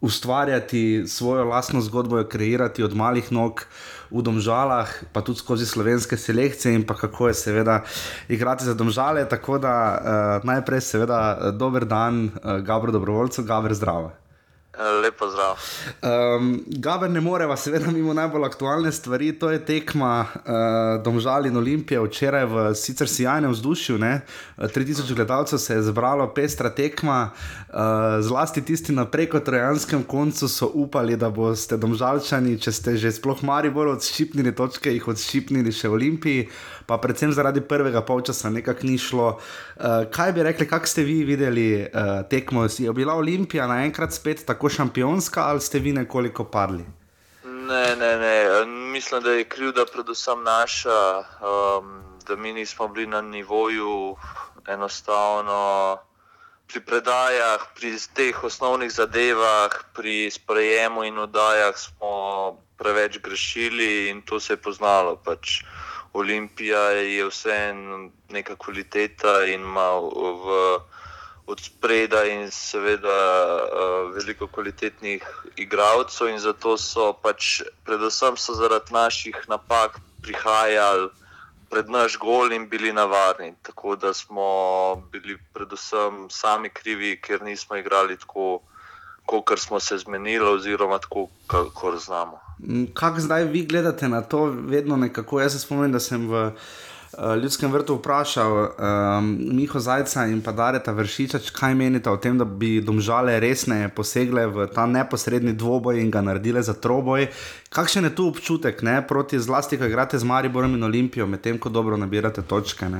ustvarjati svojo lastno zgodbo, jo kreirati od malih nog v Domžalah, pa tudi skozi slovenske selekcije, in pa kako je seveda igrati za Domžale. Tako da uh, najprej, seveda, dober dan, uh, Gabr Dobrovoljcu, Gabr zdravo. Lepo zdrav. Um, Gaber ne moreva, seveda, mimo najbolj aktualne stvari, to je tekma uh, Domžal in Olimpije včeraj v sicer sjajnem vzdušju. Ne? 3000 gledalcev se je zbralo, pestra tekma, uh, zlasti tisti na preko trojanskem koncu so upali, da boste Domžalčani, če ste že sploh mari bolj odščipnili točke, jih odščipnili še v Olimpiji. Pa predvsem zaradi prvega polčasa nekako ni šlo. Uh, kaj bi rekli, kako ste vi videli uh, tekmo? Je bila Olimpija naenkrat spet tako šampionska ali ste vi nekoliko padli? Ne, ne, ne. Mislim, da je krivda predvsem naša, um, da mi nismo bili na nivoju enostavno pri predajah, pri teh osnovnih zadevah, pri sprejemu in oddajah smo preveč grešili in to se je poznalo. Pač Olimpija je vseeno neka kvaliteta in ima v od spreda in seveda uh, veliko kvalitetnih igralcev, in zato so pač, predvsem so zaradi naših napak prihajali pred naš gol in bili navarni. Tako da smo bili predvsem sami krivi, ker nismo igrali tako, kot smo se zmenili, oziroma tako, kot znamo. Kako zdaj vi gledate na to, vedno nekako? Jaz se spomnim, da sem v. Eh, ljudskem vrtu vprašal um, Miho Zajca in pa Dareta Vršiča, kaj menite o tem, da bi domžale resneje posegle v ta neposredni dvoboj in ga naredile za troboj. Kakšen je tu občutek, ne, proti zlasti, ko igrate z Mariborom in Olimpijo, medtem ko dobro nabirate točke? Uh,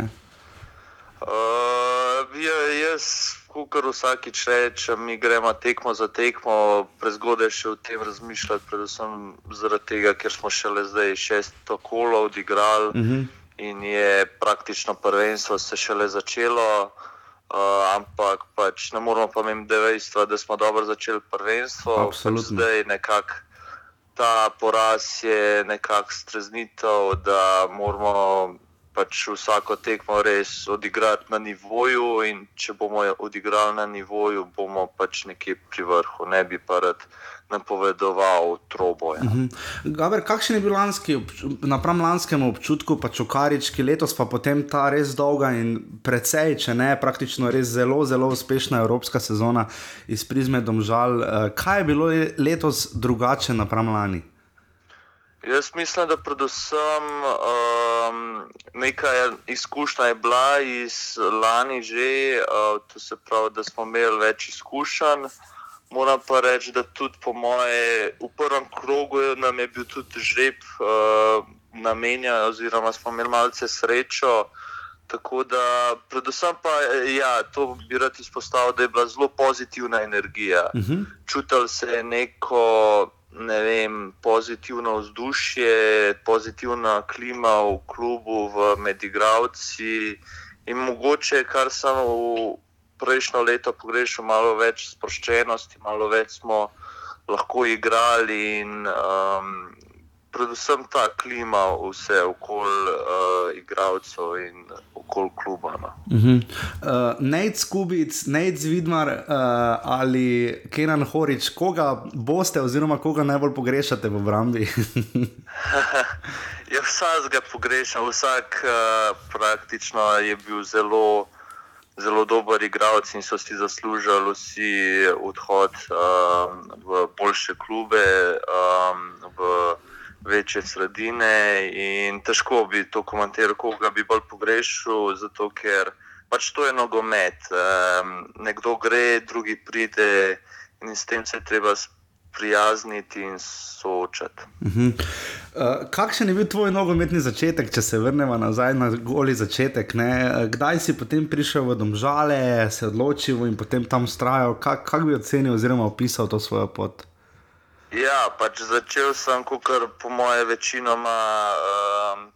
ja, jaz, kot vsakič rečem, mi gremo tekmo za tekmo, prezgodaj še o tem razmišljati, predvsem zaradi tega, ker smo šele zdaj šesto kolo odigrali. Uh mhm. -huh in je praktično prvenstvo se šele začelo. Uh, ampak pač ne moramo pa imeti dejstva, da smo dobro začeli prvenstvo. Pač zdaj nekako ta poraz je nekako streznitev, da moramo pač vsako tekmo res odigrati na nivoju. In če bomo odigrali na nivoju, bomo pač nekje pri vrhu, ne bi pa rad napovedoval troboje. Uh -huh. Gaber, kakšen je bil lanski, napram lanskemu občutku, pa čukarički letos, pa potem ta res dolga in precej, če ne praktično res zelo, zelo uspešna evropska sezona iz prizme Domžal. Eh, kaj je bilo letos drugače napram lani? Jaz mislim, da predvsem um, nekaj izkušnja je bila iz lani že, uh, to se pravi, da smo imeli več izkušenj. Moram pa reči, da tudi po moje, v prvem krogu nam je bil tudi žreb uh, namenjen, oziroma smo imeli malce srečo. Tako da, predvsem pa, ja, to bi rad izpostavil, da je bila zelo pozitivna energija. Uh mhm. -huh. Čutili se je neko, ne vem, pozitivno vzdušje, pozitivna klima v klubu, v medigravci in mogoče, kar sem v prejšnjo leto pogrešal malo več sproščenosti, malo več smo lahko igrali in um, predvsem ta klima, vse okoli uh, igralcev in okoli kluba. No. Uh -huh. uh, Nec Kubic, Nec Vidmar uh, ali Kenan Horič, koga boste oziroma koga najbolj pogrešate v obrambi? ja, vsak ga pogrešam, vsak uh, praktično je bil zelo zelo dober igralec in so si zaslužili vsi odhod um, v boljše klube, um, v večje sredine. In težko bi to komentiral, koga bi bolj pogrešal, zato ker pač to je nogomet. Um, nekdo gre, drugi pride in s tem se treba prijazniti in soočati. Uh -huh. uh, kakšen je bil tvoj nogometni začetek, če se vrnemo nazaj na goli začetek? Ne? Kdaj si potem prišel v Domžale, se odločil in potem tam ustrajal? Kako kak bi ocenil oziroma opisal to svojo pot? Ja, pač začel sem, kot po moje, večinoma um,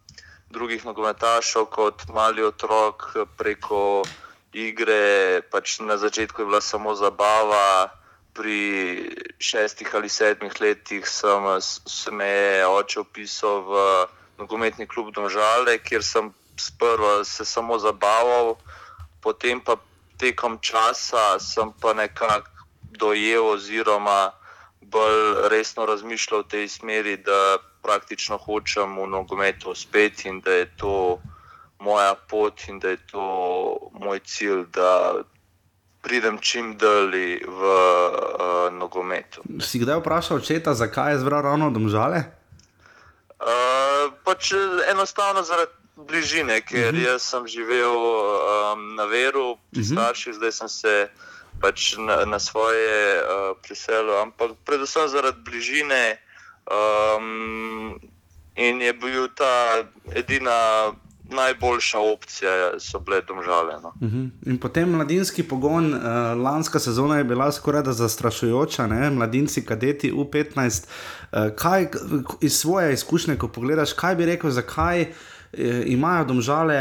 drugih nogometašov, kot mali otrok preko igre. Pač na začetku je bila samo zabava pri šestih ali sedmih letih sem se me oče opisal v nogometni klub Domžale, kjer sem sprva se samo zabaval, potem pa tekom časa sem pa nekako dojel oziroma bolj resno razmišljal v tej smeri, da praktično hočem v nogometu uspeti in da je to moja pot in da je to moj cilj, da pridem čim dalje v uh, nogometu. Si kdaj vprašal očeta, zakaj je zbral ravno domžale? Uh, pač enostavno zaradi bližine, ker uh -huh. jaz sem živel um, na veru, pri uh -huh. starših, zdaj sem se pač na, na svoje uh, preselil, ampak predvsem zaradi bližine. Um, in je bil ta edina najboljša opcija, so bile domžale. No. Uh -huh. In potem mladinski pogon, uh, lanska sezona je bila skoraj da zastrašujoča, ne? mladinci, kadeti U15. Uh, kaj iz svoje izkušnje, ko pogledaš, kaj bi rekel, zakaj imajo domžale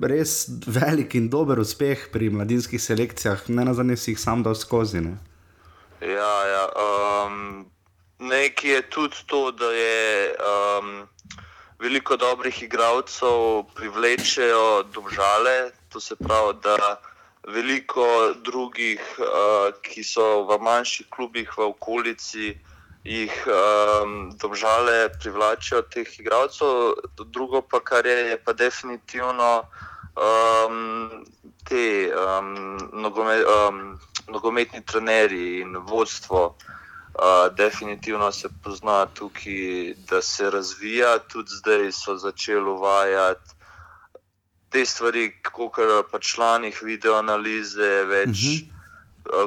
res velik in dober uspeh pri mladinskih selekcijah, ne na zadnje si jih sam dal skozi. Ne? Ja, ja. Um, nekaj je tudi to, da je. Um, veliko dobrih igralcev privlečejo domžale, to se pravi, da veliko drugih, uh, ki so v manjših klubih v okolici, jih um, domžale privlačijo teh igralcev. Drugo pa, kar je, je pa definitivno um, te um, nogome, um, nogometni trenerji in vodstvo. Uh, definitivno se pozna tukaj, da se razvija, tudi zdaj so začeli uvajati te stvari, kot pa članih videoanalize, več uh -huh.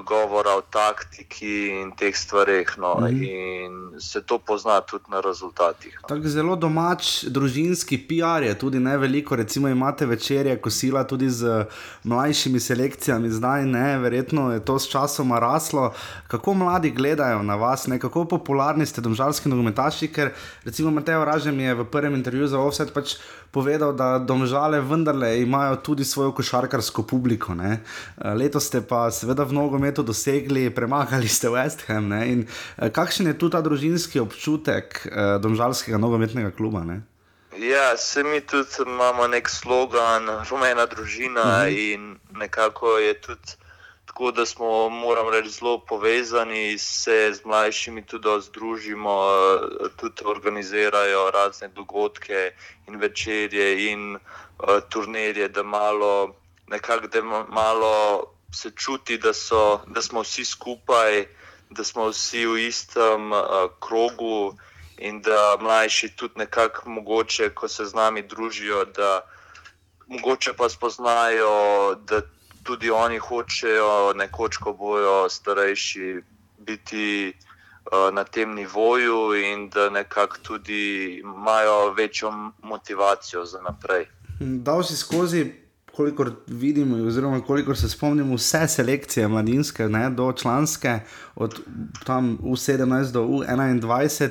Govora o taktiki in teh stvareh. No, uh -huh. In se to pozna tudi na rezultatih. No. Tak zelo domač, družinski PR je tudi ne veliko, recimo imate večerje, kosila tudi z mlajšimi selekcijami, zdaj ne, verjetno je to s časoma raslo. Kako mladi gledajo na vas, ne? kako popularni ste domžalski nogometaši, ker recimo Mateo Ražem je v prvem intervjuju za Offset pač povedal, da domžale vendarle imajo tudi svojo košarkarsko publiko. Ne? Letos ste pa seveda v nogometu dosegli, premagali ste West Ham. Ne? In kakšen je tu ta družinski občutek domžalskega nogometnega kluba? Ne? Ja, se mi tudi imamo nek slogan, rumena družina, uh -huh. in nekako je tudi tako, da smo, moram reči, zelo povezani, se z mlajšimi tudi združimo, tudi organizirajo razne dogodke in večerje in uh, turnirje, da malo, nekako, da malo se čuti, da, so, da smo vsi skupaj, da smo vsi v istem uh, krogu in da mlajši tudi nekako mogoče, ko se z nami družijo, da mogoče pa spoznajo, da tudi oni hočejo nekoč, ko bojo starejši, biti uh, na tem nivoju in da nekako tudi imajo večjo motivacijo za naprej. Dal si skozi kolikor vidimo, oziroma kolikor se spomnimo, vse selekcije mladinske, ne, do članske, od tam U17 do U21.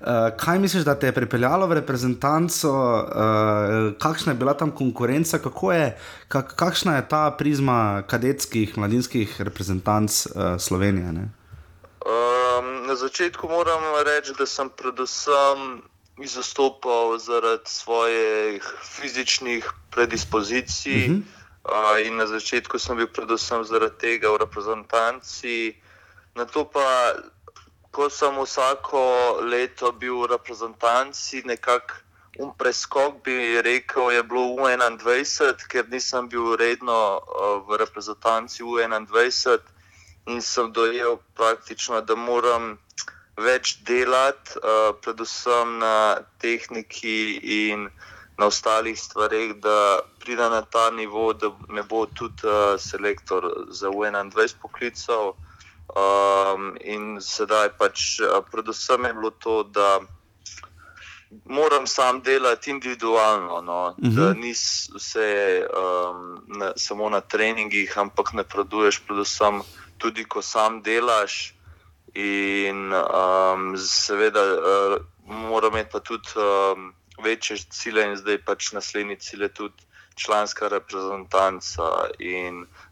Uh, kaj misliš, da te je pripeljalo v reprezentanco, uh, kakšna je bila tam konkurenca, kako je, kak, kakšna je ta prizma kadetskih mladinskih reprezentanc uh, Slovenije? Um, na začetku moram reči, da sem predvsem izstopal zaradi svojih fizičnih predispozicij. Uh -huh. uh, in na začetku sem bil predvsem zaradi tega v reprezentanci. Na to pa, ko sem vsako leto bil v reprezentanci, nekako um preskok bi rekel, je bilo U21, ker nisem bil redno uh, v reprezentanci U21 in sem dojel praktično, da moram več delati, uh, predvsem na tehniki in na ostalih stvareh, da pride na ta nivo, da me bo tudi uh, selektor za UN-21 poklical. Um, in sedaj pač, uh, predvsem je bilo to, da moram sam delati individualno, no? uh -huh. da nis vse um, na, samo na treningih, ampak napreduješ, predvsem tudi, ko sam delaš. In um, seveda, uh, moramo imeti pa tudi um, večje cilje, in zdaj pač naslednji cilj je tudi članska reprezentanca.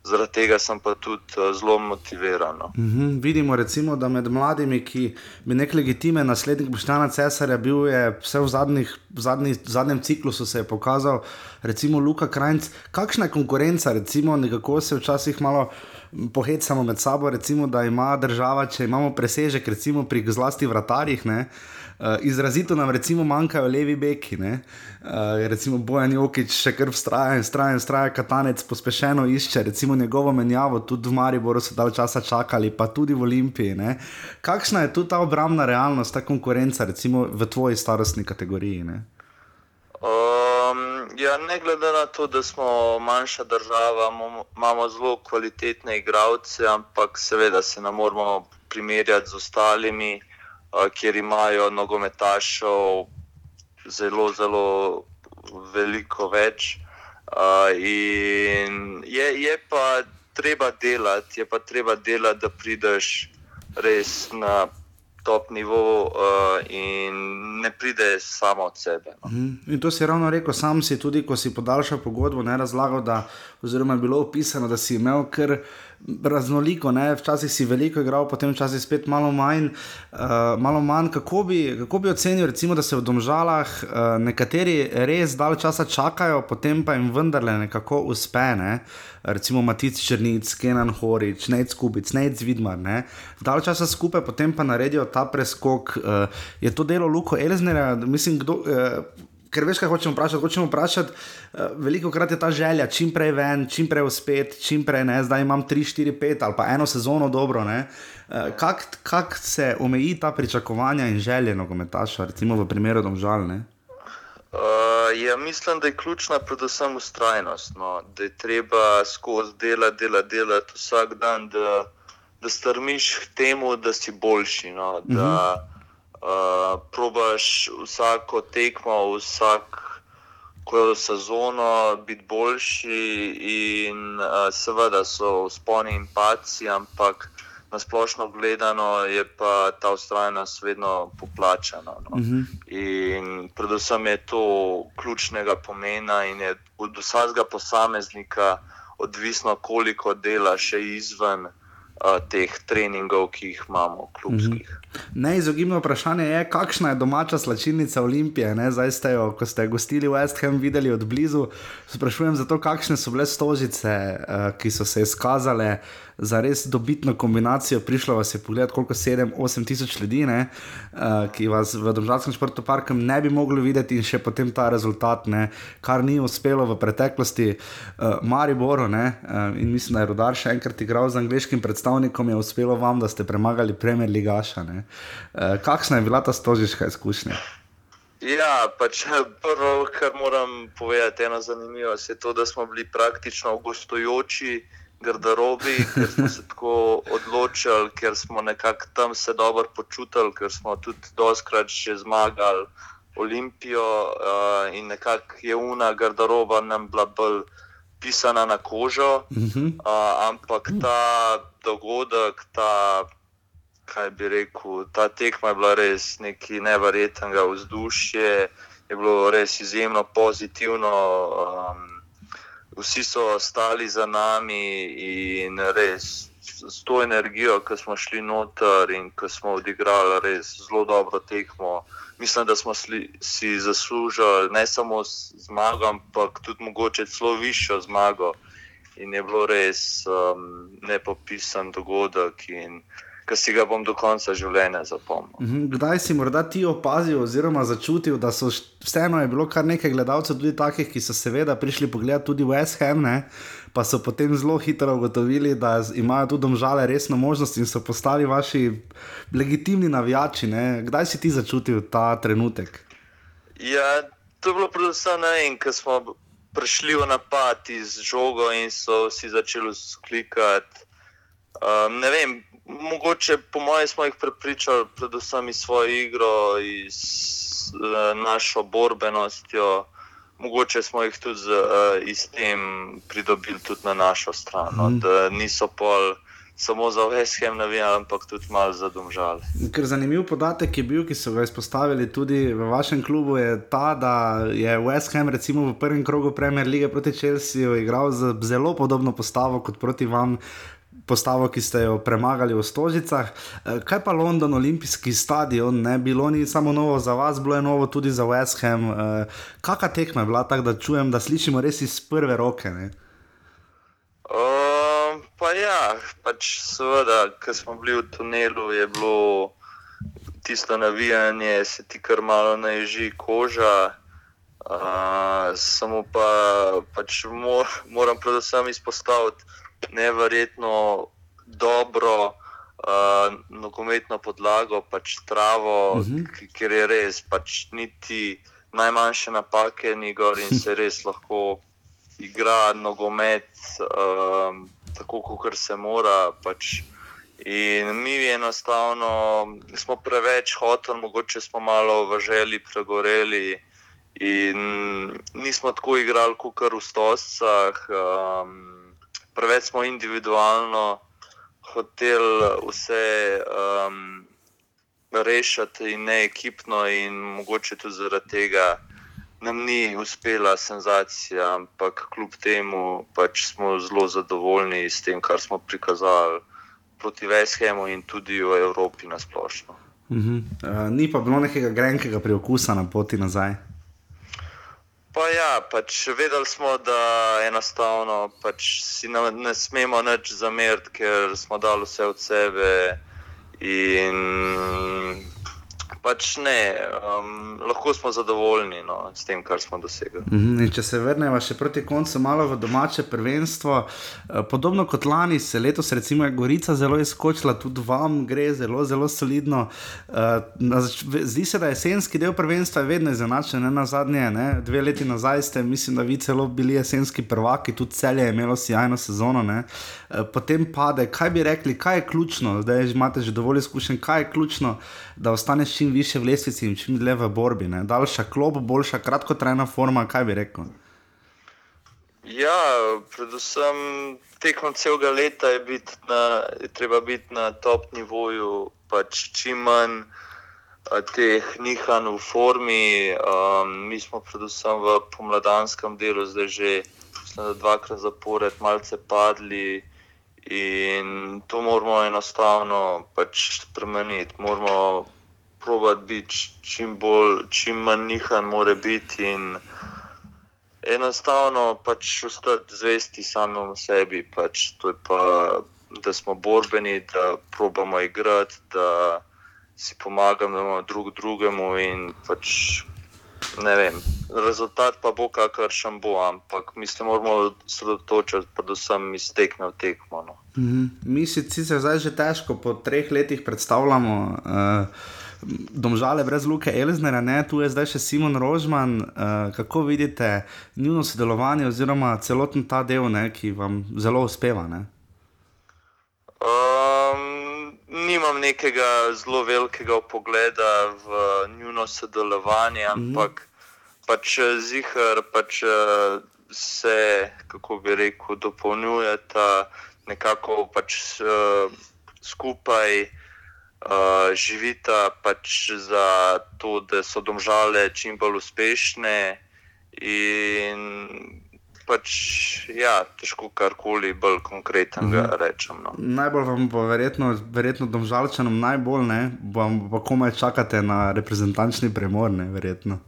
Zaradi tega sem pa tudi uh, zelo motiviran. Mm -hmm. Vidimo, recimo, da med mladimi, ki bi nek legitimen naslednik Boštjana Cesarja bil, je vse v zadnjih v, zadnji, v zadnjem ciklusu se je pokazal, recimo Luka Krajnc. Kakšna je konkurenca, recimo, nekako se včasih malo pohecamo med sabo, recimo, da ima država, če imamo presežek, recimo pri zlasti vratarjih. Ne, Uh, izrazito nam recimo manjkajo levi beki, uh, recimo Bojan Jokič še kar vztraja in vztraja in vztraja, katanec pospešeno išče, recimo njegovo menjavo, tudi v Mariboru so dal časa čakali, pa tudi v Olimpiji. Ne? Kakšna je tu ta obrambna realnost, ta konkurenca, recimo v tvoji starostni kategoriji? Ne? Um, ja, ne glede na to, da smo manjša država, imamo- zelo kvalitetne igralce, ampak seveda se ne moramo primerjati z ostalimi, kjer imajo nogometašov zelo, zelo veliko več. Uh, in je, je pa treba delati, je pa treba delati, da prideš res na top nivo uh, in ne pride samo od sebe. No. Mhm. In to si ravno rekel, sam si tudi, ko si podaljšal pogodbo, ne razlagal, da, oziroma je bilo opisano, da si imel kar raznoliko, ne? včasih si veliko igral, potem včasih spet malo manj. Uh, malo manj. Kako, bi, kako bi ocenil, recimo, da se v domžalah uh, nekateri res dalj časa čakajo, potem pa jim vendarle nekako uspe. Ne? Recimo Matic Črnic, Kenan Horič, Nec Kubic, Nec Vidmar. Ne? Dalj časa skupaj, potem pa naredijo ta preskok. Uh, je to delo Luko Elznerja, mislim, kdo. Uh, Ker veš, kaj hočemo vprašati. Hočemo vprašati, uh, veliko krat je ta želja, čim prej ven, čim prej uspet, čim prej ne, zdaj imam 3, 4, 5 ali pa eno sezono dobro. Uh, Kako kak se omeji ta pričakovanja in želje nogometaša, recimo v primeru domžalne? Uh, ja, mislim, da je ključna predvsem ustrajnost. No? Da je treba skozi delati, delati, delati vsak dan, da, da strmiš k temu, da si boljši. No? Da uh, probaš vsako tekmo, vsak sezono biti boljši, in uh, seveda so vzponi in paci, ampak na splošno gledano je pa ta ustrajnost vedno poplačana. No? In predvsem je to ključnega pomena in je od vsakega posameznika odvisno, koliko dela še izven uh, teh treningov, ki jih imamo, klubskih. Neizogibno vprašanje je, kakšna je domača slačilnica Olimpije. Ne? Zdaj ste jo, ko ste gostili West Ham, videli od blizu. Sprašujem zato, kakšne so bile stožice, uh, ki so se izkazale za res dobitno kombinacijo. Prišlo vas je pogled, koliko 7-8 tisoč ljudi, ne? uh, ki vas v Državskem športu parku ne bi mogli videti, in še potem ta rezultat, ne? kar ni uspelo v preteklosti uh, Mariboru. Uh, in mislim, da je Rudar še enkrat igral z angliškim predstavnikom, je uspelo vam, da ste premagali Premier Ligaša. Ne? Uh, kakšna je bila ta stožiška izkušnja? Ja, pač prvo, kar moram povedati, eno zanimivo je to, da smo bili praktično gostujoči garderobi, ker smo se tako odločili, ker smo nekako tam se dobro počutili, ker smo tudi doskrat že zmagali Olimpijo uh, in nekako je una garderoba nam bila bolj pisana na kožo, uh, ampak ta dogodek, ta kaj bi rekel, ta tekma je bila res nekaj neverjetnega vzdušja, je bilo res izjemno pozitivno. Um, vsi so stali za nami in res s to energijo, ki smo šli noter in ki smo odigrali res zelo dobro tekmo. Mislim, da smo sli, si zaslužili ne samo zmago, ampak tudi mogoče celo višjo zmago. In je bilo res um, nepopisan dogodek, in ki si ga bom do konca življenja zapomnil. Mhm, Kdaj si morda ti opazil, oziroma začutil, da so vseeno je bilo kar nekaj gledalcev, tudi takih, ki so seveda prišli pogledat tudi West Ham, ne? pa so potem zelo hitro ugotovili, da z- imajo tu domžale resno možnost in so postali vaši legitimni navijači. Ne? Kdaj si ti začutil ta trenutek? Ja, to je bilo predvsem na en, ko smo prišli v napad iz žogo in so vsi začeli sklikati. Um, ne vem, mogoče po mojem smo jih prepričali, predvsem iz svoje igro, iz uh, našo borbenostjo. Mogoče smo jih tudi z, uh, iz tem pridobili tudi na našo stran. No, da niso pol samo za Ham navijali, ampak tudi malo za domžale. Ker zanimiv podatek je bil, ki so ga izpostavili tudi v vašem klubu, je ta, da je West Ham recimo v prvem krogu Premier lige proti Chelsea igral z zelo podobno postavo kot proti vam. Postavo, ki ste jo premagali v Stožicah. Uh, kaj pa London, olimpijski stadion, ne bilo ni samo novo za vas, bilo je novo tudi za West Ham. Uh, Kakšna tekma je bila, tako da čujem, da slišimo res iz prve roke? Ne? Uh, pa ja, pač seveda, ker smo bili v tunelu, je bilo tisto navijanje, se ti kar malo naježi koža. Uh, samo pa pač mor, moram predvsem izpostaviti neverjetno dobro uh, nogometno podlago, pač travo, uh -huh. ker je res, pač niti najmanjše napake ni gor in se res lahko igra nogomet um, tako, kot se mora. Pač. In mi enostavno smo preveč hoteli, mogoče smo malo v želji pregoreli. In nismo tako igrali kot v Stoscah, um, preveč smo individualno hoteli vse um, rešiti, in ne ekipno, in mogoče tudi zaradi tega nam ni uspela senzacija, ampak kljub temu pač smo zelo zadovoljni s tem, kar smo prikazali proti Veshemu in tudi v Evropi na splošno. Uh -huh. uh, ni pa bilo nekega grenkega priokusa na poti nazaj. Pa ja, pač vedeli smo, da enostavno pač si ne, ne smemo nič zameriti, ker smo dali vse od sebe. In pač ne, um, lahko smo zadovoljni no, s tem, kar smo dosegli. Uh -huh. Če se vrnemo še proti koncu, malo v domače prvenstvo, eh, podobno kot lani, se letos, recimo, je Gorica zelo izkočila, tudi vam gre zelo, zelo solidno. Uh, zdi se, da jesenski del prvenstva je vedno izenačen, ne na zadnje, ne? dve leti nazaj ste, mislim, da vi celo bili jesenski prvaki, tudi celje je imelo sjajno sezono. Ne? Potem pade, kaj bi rekli, kaj je ključno, zdaj imate že dovolj izkušen, kaj je ključno, da ostaneš čim više v lestvici in čim dlje v borbi. Ne? Daljša klop, boljša kratkotrajna forma, kaj bi rekel. Ja, predvsem tekom celega leta je, bit na, je treba biti na top nivoju, pač čim manj a, teh nihanj v formi. Um, mi smo predvsem v pomladanskem delu zdaj že mislim, dvakrat zapored malce padli. In to moramo enostavno pač spremeniti. Moramo probat biti čim bolj, čim manj nihan, mora biti in enostavno pač ostati zvesti samemu sebi. Pač to je pa, da smo borbeni, da probamo igrati, da si pomagamo drug drugemu in pač ne vem. Rezultat pa bo, kakor še bo, ampak mi se moramo sredotočiti, predvsem iz tekme v tekmo. No. Mm -hmm. Mi si sicer zdaj že težko po treh letih predstavljamo. Uh, Domžale brez Luke Elznera, ne? tu je zdaj še Simon Rožman. Uh, kako vidite njihovo sodelovanje, oziroma celoten ta del, ne, ki vam zelo uspeva? Ne? Um, nimam nekega zelo velikega pogleda v njihovo sodelovanje, ampak mm -hmm. pač zihar pač, se, kako bi rekel, dopolnjujeta nekako pač, uh, skupaj uh, živita pač za to, da so domžale čim bolj uspešne. In pač, ja, težko karkoli bolj konkretnega -hmm. rečem. No. Najbolj vam bo verjetno, verjetno domžalčanom najbolj, ne, vam pa komaj čakate na reprezentančni premor, ne, verjetno.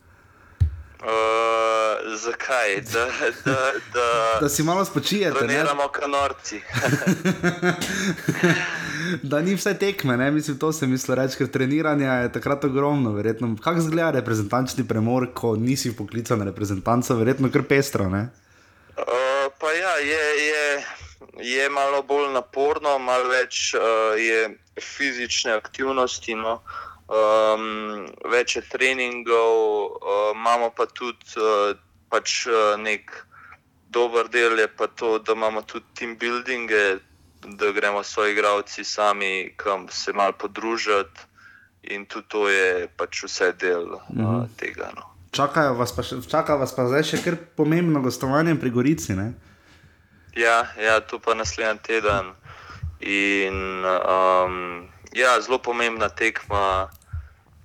Uh, zakaj? Da, da, da, da si malo spočijete. Da ne imamo kanorci. da ni vse tekme, ne? mislim, to se misli reči, ker treniranja je takrat ogromno. Verjetno. Kako izgleda reprezentančni premor, ko nisi poklican na reprezentanco, verjetno kar pestro. Uh, pa ja, je, je, je malo bolj naporno, malo več uh, je fizične aktivnosti. No? Um, več je treningov, uh, imamo pa tudi uh, pač, uh, nek dober del, je pa to, da imamo tudi team buildinge, da gremo s svojimi igravci sami, kam se malo podružiti. In tudi to je pač vse del uh, tega. No. Čakajo vas pa, še, čaka vas pa zdaj še kar pomembno gostovanje pri Gorici. Ne? Ja, ja, tu pa naslednji teden. In, um, ja, zelo pomembna tekma,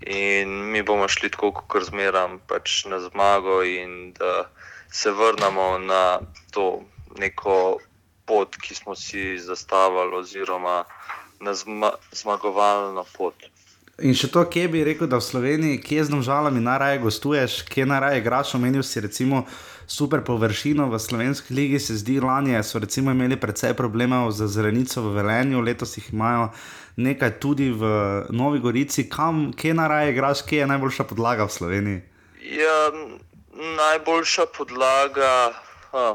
in mi bomo šli tako, kot zmeram, pač na zmago, in da se vrnemo na to neko pot, ki smo si zastavili, oziroma na zma zmagovalno pot. In še to, kje bi rekel, da v Sloveniji, kje z domžalami najraje gostuješ, kje najraje igraš, omenil si recimo super površino v slovenski ligi, se zdi, lani so recimo imeli precej problemov z zrenico v Velenju, letos jih imajo nekaj tudi v Novi Gorici. Kam, kje najraje igraš, kje je najboljša podlaga v Sloveniji? Ja, najboljša podlaga, ha,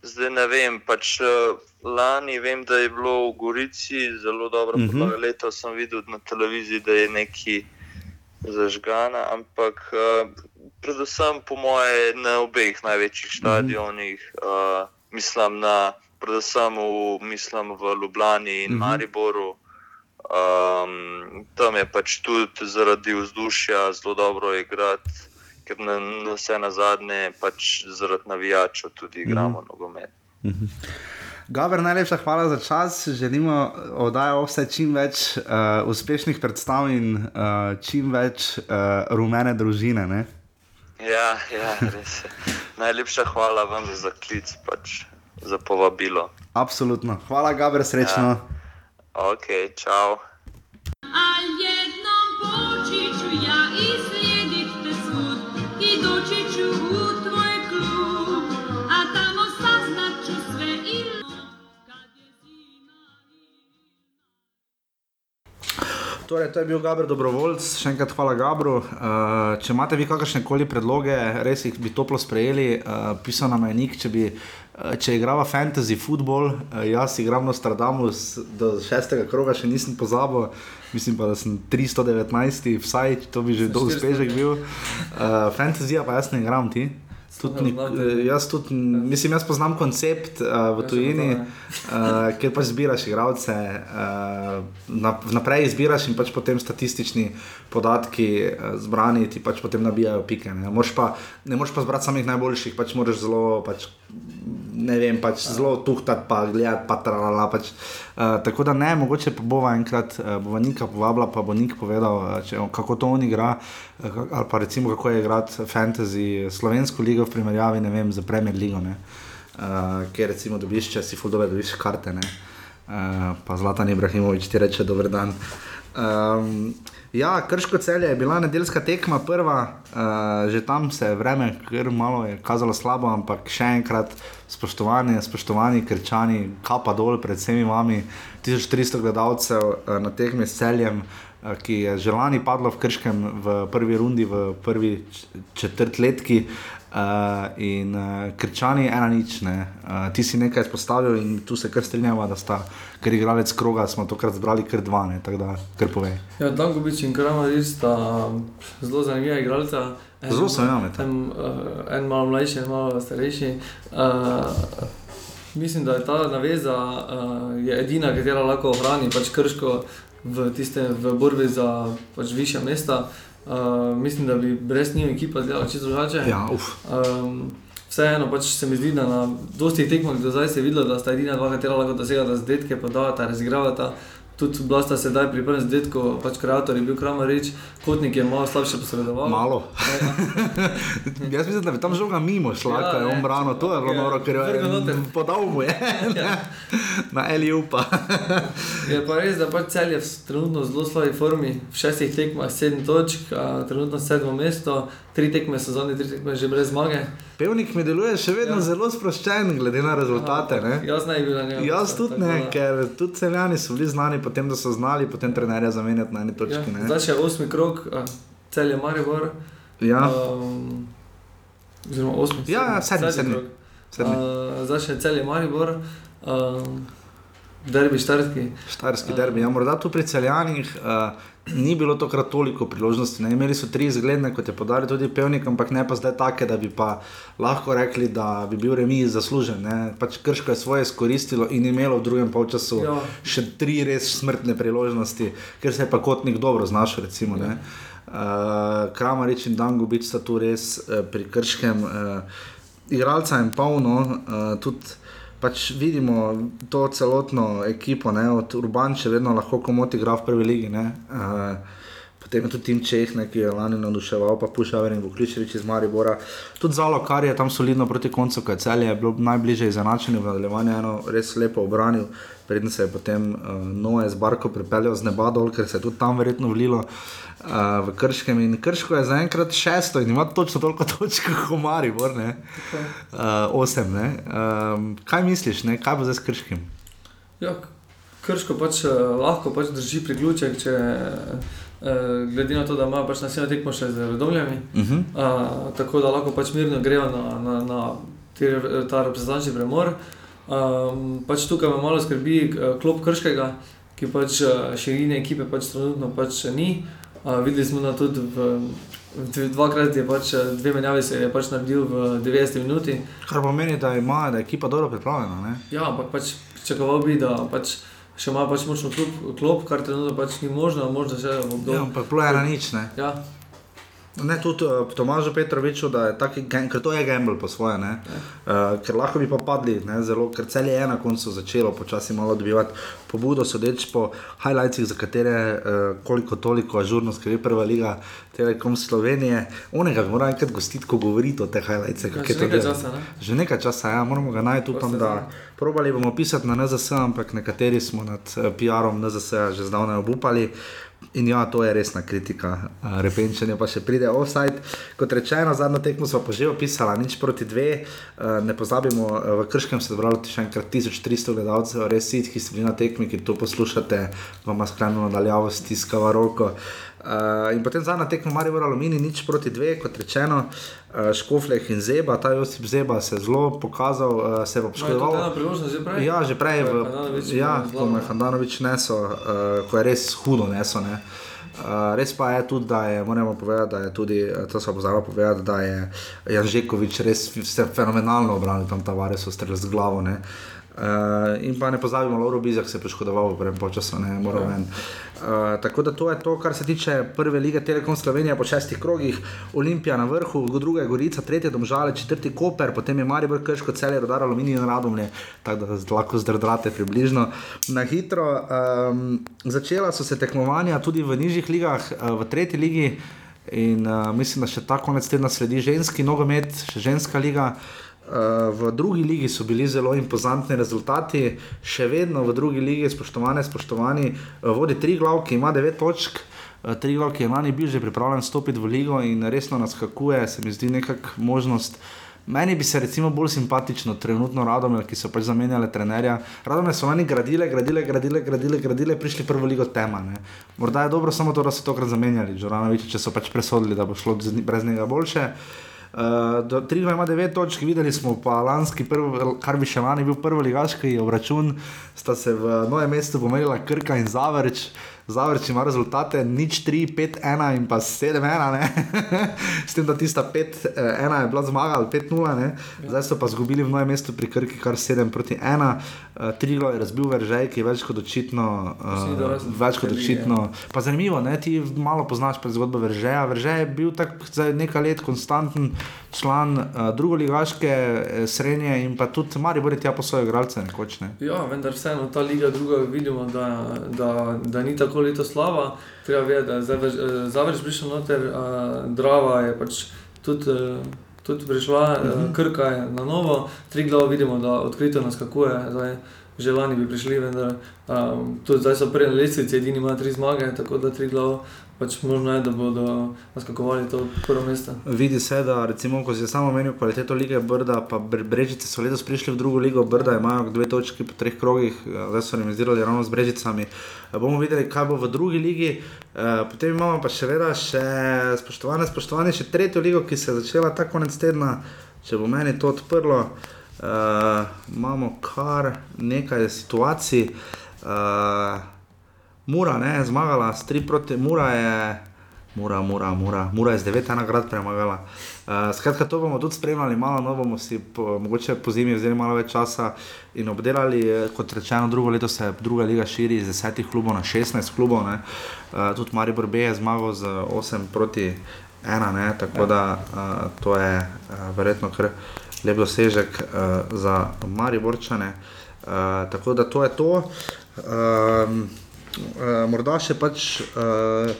zdaj ne vem. Pač, uh, lani vem, da je bilo v Gorici zelo dobro, uh -huh. letos sem videl na televiziji, da je neki zažgana, ampak uh, predvsem po moje na obeh največjih stadionih, uh, mislim, na, predvsem v, mislim v Ljubljani in uh -huh. Mariboru. Um, tam je pač tudi zaradi vzdušja zelo dobro igrati ker na, na vse na zadnje, pač zaradi navijačev tudi igramo mm -hmm. nogomet. Mm -hmm. Gaber, najlepša hvala za čas. Želimo oddajo vse čim več uh, uspešnih predstav in uh, čim več uh, rumene družine. Ne? Ja, ja, res. Najlepša hvala vam za klic, pač, za povabilo. Absolutno. Hvala, Gaber, srečno. Ja. Ok, čau. Torej, to je bil Gabr Dobrovoljc, še enkrat hvala Gabru. Uh, če imate vi kakršne koli predloge, res jih bi toplo sprejeli, uh, pisal nam je nik, če bi. Če igrava fantasy football, jaz igram Nostradamus do šestega kroga, še nisem pozabil, mislim pa, da sem 319, vsaj to bi že dolgo uspešek bil. Uh, fantasy pa jaz ne igram ti. Tudi, jaz, tudi, mislim, jaz poznam koncept uh, v tujini, uh, kjer pač zbiraš igralce, uh, naprej izbiraš in pač potem statistični podatki uh, zbrani ti pač potem nabijajo pike. Ne, pa, ne moreš pa zbrati samih najboljših, pač moraš zelo. Pač, ne vem, pač zelo tuhtat, pa gledati, pa trala. Pač. Uh, tako da ne, mogoče pa bova enkrat, uh, bova Nika povabila, pa bo Nik povedal, uh, če, kako to on igra, uh, ali pa recimo kako je igrati fantasy slovensko ligo v primerjavi vem, z Premier League, uh, kjer recimo dobiš, če si fuldobe, dobiš karte, uh, pa Zlatan Ibrahimovič ti reče dober dan. Um, Ja, krško celje je bila nedeljska tekma, prva, uh, že tam se je vreme, ker malo je kazalo slabo, ampak še enkrat spoštovanje, spoštovani krčani, kapa dol pred vsemi vami, 1300 gledalcev uh, na tekmi s celjem, uh, ki je že lani padlo v krškem v prvi rundi, v prvi četrtletki. Uh, in uh, krčani, ena nič, ne. Uh, ti si nekaj izpostavil in tu se kar strinjava, da sta, ker je igralec kroga, smo tokrat zbrali kar dva, ne, tako da kar povej. Ja, Dankovič in Kramaric sta zelo zanimiva igralca. Zelo sem jame. En, uh, en malo mlajši, en malo starejši. Uh, mislim, da je ta naveza uh, je edina, katera lahko ohrani pač krško v, tiste, v borbi za pač više mesta. Uh, mislim, da bi brez njih ekipa delala čisto drugače. Ja, um, vseeno pač se mi zdi, da na dosti tekmah do zdaj se je videlo, da sta edina dva, katera lahko dosegata zdetke, pa da ta tudi blasta sedaj pri prvem zdetku, pač kreator je bil Kramarič, kotnik je malo slabše posredoval. Malo. Jaz mislim, da bi tam žoga mimo šla, ja, ko je on brano, to je bilo ja, noro, ker je podal mu je. ja. Na Eliju pa. je pa res, da pač cel je trenutno v zelo slabi formi, v šestih tekmah sedem točk, trenutno sedmo mesto, tri tekme sezone, tri tekme že brez zmage. Pevnik mi deluje še vedno ja. zelo sproščen, glede na rezultate. Aha, jaz ne bi bil na njej. Jaz tudi ne, ker tudi celjani so bili znani, potem da so znali potem trenerja zamenjati na eni točki. Ja, zdaj še osmi krok, cel je Maribor. Ja. Um, oziroma osmi. Ja, sedmi, sedmi. sedmi. Uh, zdaj še cel je Maribor. Um, Derbi, štarski. Štarski derbi. Ja, morda tu pri celjanih uh, ni bilo tokrat toliko priložnosti. Ne? Imeli so tri izgledne, kot je podaril tudi pevnik, ampak ne pa zdaj take, da bi pa lahko rekli, da bi bil remi zaslužen. Pač krško je svoje izkoristilo in imelo v drugem polčasu ja. še tri res smrtne priložnosti, ker se je pa kotnik dobro znašel. Recimo, ja. uh, Kramarič in Dangobič sta tu res uh, pri krškem. Uh, igralca in polno, uh, tudi pač vidimo to celotno ekipo, ne, od Urban, če vedno lahko komoti igra v prvi legi. Uh, potem je tudi Tim Čeh, ne, ki je lani navduševal, pa Pušaver in Vukličevič iz Maribora. Tudi Zalo, kar je tam solidno proti koncu, ko je celje bilo najbližje izenačenju v nadaljevanju, eno res lepo obranil. Predtem se je potem uh, Noe z Barko pripeljal z neba dol, ker se je tudi tam verjetno vlilo uh, v Krškem. In Krško je zaenkrat šesto in ima točno toliko točk kot Maribor, ne? Uh, osem. Ne? Um, kaj misliš, ne? kaj bo zdaj s Krškim? Ja, krško pač eh, lahko pač drži priključek, če, eh, glede na to, da ima pač naslednjo tekmo še z redomljami. Uh -huh. Uh, tako da lahko pač mirno grejo na, na, na te, ta reprezentančni premor. Um, pač tukaj me malo skrbi eh, klop Krškega, ki pač eh, širine ekipe pač trenutno pač še ni. Videli smo da tudi v, dvakrat je pač eh, dve menjavi se je pač naredil v 90 minuti. Kar pomeni, da ima da je ekipa dobro pripravljena. Ne? Ja, ampak pač pričakoval bi, da pač še ima pač močno klop, klop, kar trenutno pač ni možno, možno še v Ja, obdobju. ampak bilo je na nič. Ne? Ja, Ne, tudi uh, Tomažu Petroviču, da je taki, ker to je gamble po svoje, ne? uh, ker lahko bi pa padli, ne, zelo, ker cel je na koncu začelo počasi malo dobivati pobudo, sodeč po highlightsih, za katere uh, koliko toliko ažurno skrbi prva liga Telekom Slovenije. Onega bi moral enkrat gostiti, ko govori o teh highlightsih. Ja, kako je že to nekaj časa, ne? Že nekaj časa, ja, moramo ga najti, upam, da probali bomo pisati na NZS, ampak nekateri smo nad PR-om NZS že zdavnaj obupali. In ja, to je resna kritika. Repenčenje pa še pride offside. Kot rečeno, zadnjo tekmo smo pa že opisali, nič proti dve. Ne pozabimo, v Krškem se je zbralo še enkrat 1300 gledalcev, res sit, ki ste bili na tekmi, ki to poslušate, vam skrajno nadaljavo stiskava roko. Uh, in potem zadnja tekma, Marijo Alumini, nič proti dve, kot rečeno, uh, Škofleh in Zeba, ta Josip Zeba se je zelo pokazal, uh, se je pa No, že prej? Ja, že prej, v, ja, ko je Handanovič nesel, uh, ko je res hudo nesel. Ne. Uh, res pa je tudi, da je, moramo povedati, da je tudi, eh, to smo pozabili povedati, da je Janžekovič res fenomenalno obranil tam Tavares, ostrel z glavo. Ne. Uh, in pa ne pozabimo, Lauro Bizak se je poškodoval v prvem času, ne moral ven. Uh, tako da to je to, kar se tiče prve lige Telekom Slovenije po šestih krogih. Olimpija na vrhu, druga je Gorica, tretja Domžale, četrti Koper, potem je Maribor Krško, celje Rodar, Aluminij in Radomlje, tako da lahko zdrdrate približno. Na hitro um, začela so se tekmovanja tudi v nižjih ligah, uh, v tretji ligi. In uh, mislim, da še ta konec tedna sledi ženski nogomet, še ženska liga. Uh, v drugi ligi so bili zelo impozantni rezultati, še vedno v drugi ligi, spoštovane, spoštovani, vodi tri glav, ki ima devet točk. Uh, tri glav, ki je lani bil že pripravljen stopiti v ligo in resno naskakuje, se mi zdi nekakšna možnost. Meni bi se recimo bolj simpatično trenutno radome, ki so pač zamenjali trenerja. Radome so lani gradile, gradile, gradile, gradile, gradile prišli prvo ligo tema. Ne. Morda je dobro samo to, da so tokrat zamenjali Džoranoviča, če so pač presodili, da bo šlo brez njega boljše. Uh, do- Triglav ima 9 točk, videli smo pa lanski, prv, kar bi še lani bil prvi ligaški obračun, sta se v novem mestu pomerila Krka in Zavrč. Zavrč ima rezultate nič 3, 5, 1 in pa 7, 1, ne? s tem, da tista 5, 1 je bila zmaga ali 5, 0, ne? zdaj so pa izgubili v novem mestu pri Krki kar 7 proti 1. Uh, Triglav je razbil veržej, ki je več kot očitno. Uh, več kot očitno. Pa zanimivo, ne? ti malo poznaš zgodbo Veržeja. Veržej je bil tak zdaj nekaj let konstanten član uh, drugoligaške eh, srednje in pa tudi Maribor je tja po svoje igralce nekoč. Ne? Ja, vendar vseeno ta liga druga vidimo, da, da, da ni tako leto slaba. Treba vedeti, da je zdaj več- eh, Zavrč prišel noter, uh, Drava je pač tudi, uh, tudi prišla, uh, Krka je na novo, tri glave vidimo, da odkrito naskakuje. Zdaj, že lani bi prišli, vendar um, tudi zdaj so prej na lestvici, edini ima tri zmage, tako da tri glave pač možno je, da bodo naskakovali to prvo mesto. Vidi se, da recimo, ko si samo omenil kvaliteto lige Brda, pa Bre- Brežice so letos prišli v drugo ligo, Brda imajo dve točki po treh krogih, eh, zdaj so remisirali ravno z Brežicami. Eh, Bomo videli, kaj bo v drugi ligi. Eh, Potem imamo pa še vedno, še, spoštovane, spoštovane, še tretjo ligo, ki se je začela ta konec tedna, če bo meni to odprlo. Uh, imamo kar nekaj situacij. Uh, Mura ne, je zmagala s 3 proti, Mura je, Mura, Mura, Mura, Mura je z 9 nagrad premagala. Uh, skratka, to bomo tudi spremljali, malo no, bomo si po, mogoče po zimi vzeli malo več časa in obdelali. eh, Kot rečeno, drugo leto se druga liga širi iz 10 klubov na 16 klubov. ne. Uh, tudi Maribor B je zmagal z 8 proti 1, ne, tako da uh, to je uh, verjetno kar lep dosežek uh, za Mariborčane. Uh, tako da to je to. Um, uh, morda še pač uh,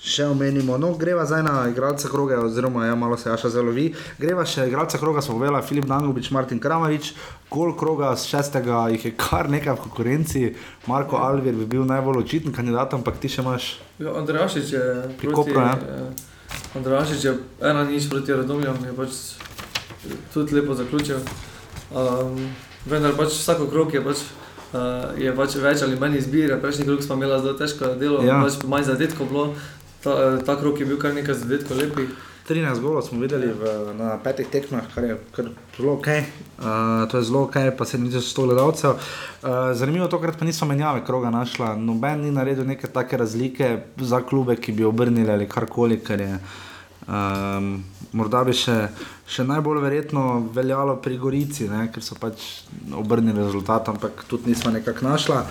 še omenimo. No, greva zdaj na igralca kroga, oziroma ja, malo se Aša zelo vi. Greva še igralca kroga, smo povedali, Filip Dangovič, Martin Kramarič, gol kroga z šestega, jih je kar nekaj v konkurenci. Marko Alvir bi bil najbolj očiten kandidat, ampak ti še imaš. Ja, Andrašič je Pri Kopru, ja. eh, Andrašič je ena nič proti Radomljam, je pač tudi lepo zaključil. Um, vendar pač vsako krok je pač. Uh, je pač več ali manj izbire, prejšnji krok smo imeli zelo težko delo, Ja. ja. pač manj zadetkov bilo, ta, eh, ta krok je bil kar nekaj zadetkov lepih. 13 golov smo videli v, na petih tekmah, kar je kar zelo ok. Uh, to je zelo ok, pa se ni za 100 gledalcev. Uh, zanimivo tokrat pa niso menjave kroga našla. Noben ni naredil neke take razlike za klube, ki bi obrnili ali karkoli, kar je. Um, morda bi še, še najbolj verjetno veljalo pri Gorici, ne, ker so pač obrnili rezultat, ampak tudi nismo nekako našla.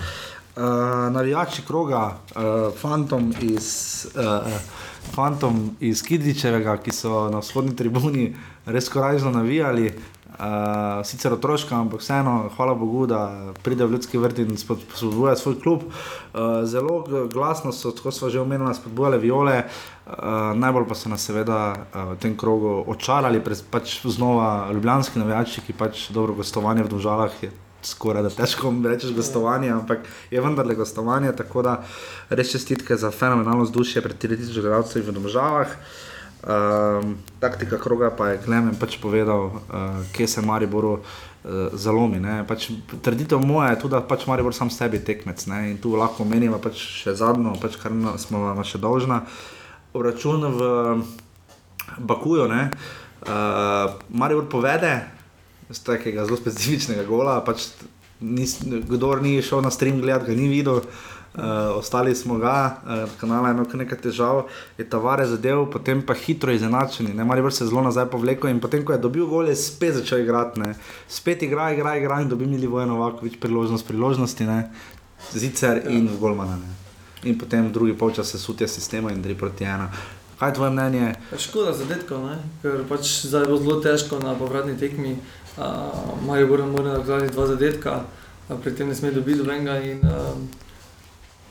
Uh, navijači kroga, uh, fantom iz. Uh, fantom iz Kidričevega, ki so na vzhodni tribuni res korajžno navijali. Uh, sicer otroška, ampak vseeno, hvala Bogu, da pride v ljudski vrt in spod- spodbuja svoj klub. Uh, zelo glasno so, kot smo že omenili, spodbujale viole, uh, najbolj pa so nas seveda uh, v tem krogu očarali, pres- pač znova ljubljanski navijači, ki pač dobro gostovanje v Domžalah je skoraj da težko rečeš gostovanje, ampak je vendarle gostovanje, tako da res čestitke za fenomenalno vzdušje pred 3000 gledalcev v Domžalah. Um, taktika kroga pa je Klemen pač povedal, uh, kje se Mariboru uh, zalomi. ne. Pač, trditev moja je tudi, da pač Maribor sam sebi tekmec ne. in tu lahko menimo pač še zadnjo, pač, kar na- smo vam še dolžna. Obračun v Bakuju, ne. Uh, Maribor povede, z takega zelo specifičnega gola. Pač nis, kdor ni šel na stream gledati, ga ni videl. Uh, ostali smo ga, uh, kanala je imel nekaj težav, je tavare zadev, potem pa hitro izenačeni, ne mari se zelo nazaj povlekel in potem, ko je dobil gol, je spet začel igrati, ne. spet igra, igra, igra in dobi Mili Vojno Vakovič priložnost, priložnosti, ne. zicer in golmana. Ne. In potem drugi polčas se sutje sistema in 3 proti 1. Kaj je tvoje mnenje? Ja, Škoda zadetkov, ne? ker pač zdaj bo zelo težko na povratni tekmi. Uh, Marijo mora narediti dva zadetka, a pri tem ne sme dobiti dobenga. In, uh,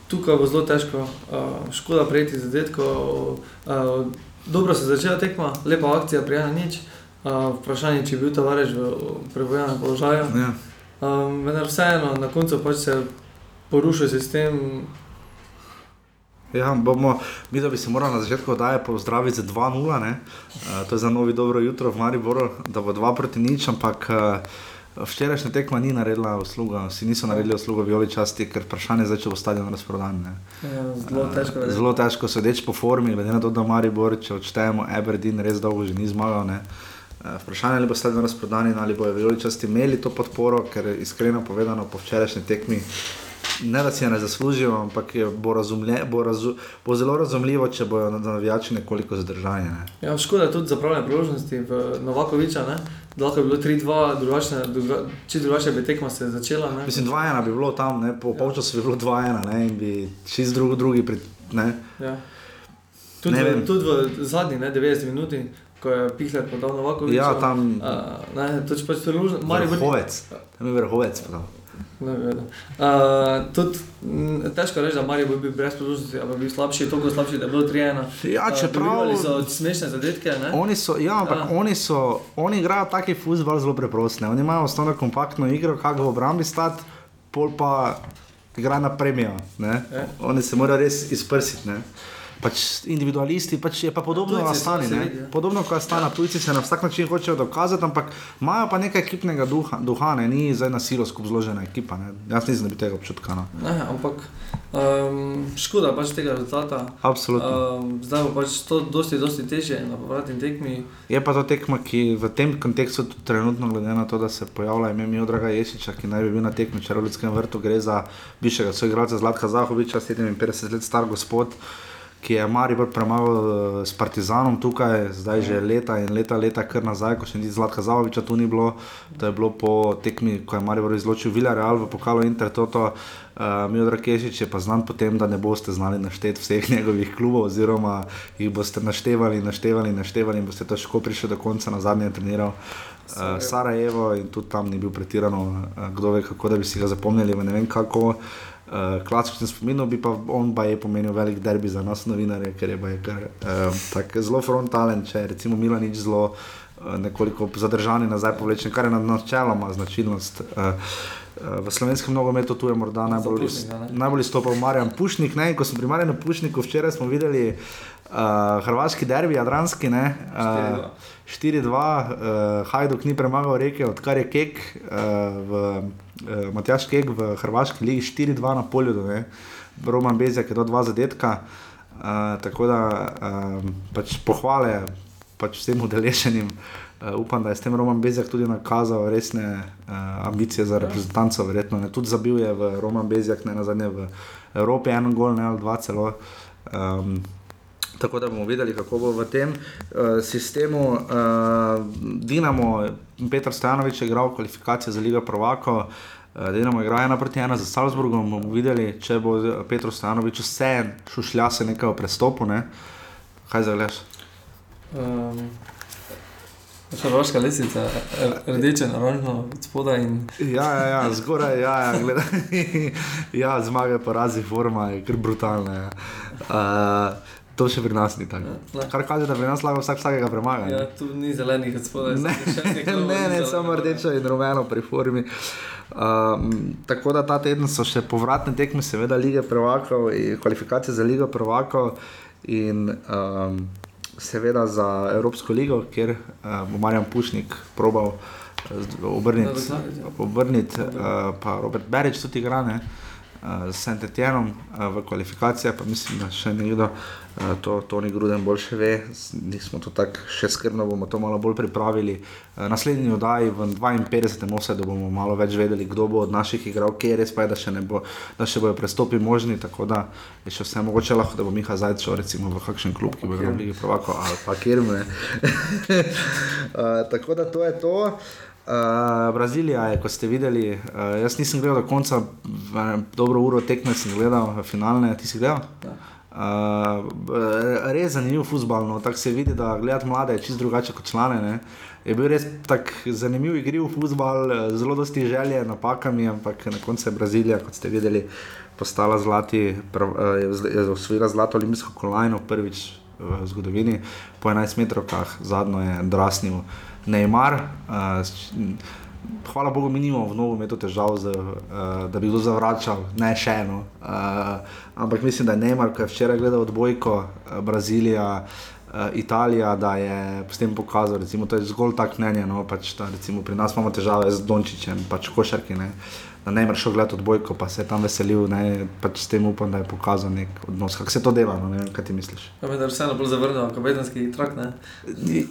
tukaj bo zelo težko, uh, škoda prejeti zadetkov. Uh, dobro se je začela tekma, lepa akcija, prijena nič. Uh, vprašanje, če je bil Tavarež v prebojenem položaju. Ja. Um, vendar vseeno, na koncu pač se je porušil sistem. Ja, bomo, mi da bi se morali na začetku oddaje pozdraviti z 2-0, ne? uh, to je za novi dobro jutro v Mariboru, da bo 2 proti nič, ampak uh, včerajšnja tekma ni naredila usluga, si niso naredili usluga vijoli časti, ker vprašanje je če bo stadion razprodan. Uh, zelo težko je. Zelo težko sedeč po formi, glede na to, da Maribor, če odštejemo Aberdeen, res dolgo že ni zmagal. Ne? Eh, Vprašanje je, ali bo stadion razprodan in ali bojo vijoličasti imeli to podporo, ker iskreno povedano po včerajšnji tekmi. Ne, da si je ne zaslužijo, ampak je, bo, razumlje, bo, razu, bo zelo razumljivo, če bodo navijači nekoliko zadržani. Ne. Ja, škoda je tudi zapravljene priložnosti v Novakoviča, ne? Lahko je bilo 3-2, drugačne, druga, če drugače bi tekma se začela. Ne? Mislim, 2-1 bi bilo tam, ne, po polčasu bi bilo 2-1 ne, in bi čist drugi, drugi pri, ne. Ja. Tudi, Ne v, tudi v zadnji, ne, 90 minuti, ko je Pihler podal Novakoviča. Ja, tam- Uh, ne, to je pač priložnost. Maribor- Vrhovec, tam je vrhovec. podal. Uh, tudi težko reči, da Marijo bi bil brez priložnosti, ali bi bil slabši, toliko slabši, da je bilo 3-1. Ja, čeprav- Uh, so smešne zadetke, ne? Oni so, ja, ampak Ja. oni so, oni igrajo taki futbol zelo preprost. Oni imajo osnovno kompaktno igro, kako v obrambi stati, pol pa igra na premijo. ne. Ja. Oni se morajo res izprsiti. ne. Pač individualisti, pač je pa podobno Tujci na so, stani. se ne. vidi, ja. Podobno kot stana, tujci se na vsak način hočejo dokazati, ampak imajo pa nekaj ekipnega duha, duha ne. ni zdaj na silo skupaj zložena ekipa. Ne. Jaz nisem, da bi tega občutka. No. Ne, ampak um, škoda pač tega rezultata. Absolutno. Um, zdaj bo pač to dosti, dosti težje na povratni tekmi. Je pa to tekma, ki v tem kontekstu trenutno, glede na to, da se pojavlja ime Miodraga Jesiča, ki naj bi bil na tekmi v Ljudskem vrtu, gre za bivšega soigralca Zlatka Zahoviča, 57 let star gospod, ki je Maribor premagal eh, s Partizanom tukaj, zdaj že leta in leta, leta kar nazaj, ko še ni Zlatka Zahoviča tu ni bilo, to je bilo po tekmi, ko je Maribor izločil Villarreal v pokalu Inter Toto. Uh, Miodrag Ješič je pa znan po tem, da ne boste znali našteti vseh njegovih klubov, oziroma jih boste naštevali, naštevali, naštevali in boste težko prišli do konca. Na zadnje je treniral uh, Sarajevo in tudi tam ni bil pretirano, uh, kdo ve, kako da bi si ga zapomnili, ne vem kako. uh, klasičnem spominu, bi pa on pa je pomenil velik derbi za nas, novinarje, ker je pa je kar uh, tako zelo frontalen, če recimo Milanič zelo uh, nekoliko zadržani nazaj povlečen, kar je nad načeloma značilnost. Uh, uh, V slovenskem nogometu tu je morda najbolj, Pušnika, najbolj izstopal Marjan Pušnik. Ne? Ko smo pri Marjanu Pušniku včeraj smo videli uh, hrvaški derbi, jadranski, ne, uh, 4-2, uh, Hajduk ni premagal reke, odkar je Kek, uh, v, uh, Matjaš Kek v Hrvaški ligi 4-2 na polju, ne, Roman Bezjak je do dva zadetka. Uh, tako da um, pač pohvale pač vsem udeleženim. Uh, upam, da je s tem Roman Bezjak tudi nakazal resne uh, ambicije za reprezentanco, verjetno ne. Tudi zabil je v Roman Bezjak, ne na zadnje v Evropi, en gol, ne ali dva celo. Um, Tako da bomo videli, kako bo v tem uh, sistemu. Uh, Dinamo, Petr Stanovič je igral kvalifikacije za Ligo Provako, uh, Dinamo igra ena proti ena za Salzburgom. Bomo videli, če bo Petr Stanovič vse šušlja se nekaj o prestopu. Ne? Kaj zagledaš? Um, Hrvaška lesica, rdeče, naravno, od spodaj in Ja, ja, ja zgoraj, ja, ja, gledaj. ja, zmage, porazi, forma je kar brutalna. Ja. Uh, to še pri nas ni tako. Ja. Kar kaže, da pri nas lahko vsak vsakega premaga. ne. ja, tu ni zelenih od spodaj. Ne, klubov ne, ne, samo rdečo in rumeno pri formi. Um, tako da ta teden so še povratne tekme, seveda, lige prvakov in kvalifikacije za ligo prvakov in um, seveda za Evropsko ligo, kjer uh, bo Marjan Pušnik probal uh, obrniti, Nadoknaditi, ja. obrniti uh, pa Robert Berič tudi igra. Ne? Uh, s Saint-Etienom uh, v kvalifikacijah, pa mislim, da še nekdo, uh, to Toni Gruden bolj še ve, nismo to tako še skrbno, bomo to malo bolj pripravili. Uh, naslednji oddaji v 52. osedu bomo malo več vedeli, kdo bo od naših igral, kje res pa je, da še, ne bo, da še bojo prestopi možni, tako da je še vse mogoče lahko, da bo Miha šel recimo v kakšen klub, ki bo igral v Ligi Prvako ali pa kjer ne. uh, tako da to je to. Uh, Brazilija je, kot ste videli, uh, jaz nisem gledal do konca, dobro uro tekme sem gledal, finalne, ti si gledal? Uh, res zanimiv futbol, no, tako se vidi, da gledati mlade je čisto drugače kot člane. Ne. Je bil res tak zanimiv igriv futbol, eh, zelo dosti želje, napakami, ampak na koncu je Brazilija, kot ste videli, postala zlati, prav, je osvojila zlato olimpijsko kolajno prvič v zgodovini, po 11 metrovkah, zadnjo je drasnil Neymar. Uh, hvala Bogu, mi nimamo v nogometu težav, z, uh, da bi kdo zavračal, ne še eno. Uh, ampak mislim, da je Neymar, ko je včeraj gledal odbojko uh, Brazilija. Uh, Italija, da je s tem pokazal, recimo, to je zgolj tako mnenje. No, pač, da, recimo, pri nas imamo težave z Dončićem, pač košarki. Ne, da ne moreš gledati odbojko, pa se je tam veselil. Ne, pač s tem upam, da je pokazal nek odnos. Kako se to dela, no, ne vem, kaj ti misliš. Ja, vendar vseeno bolj zavrnil, kapetanski trak, ne.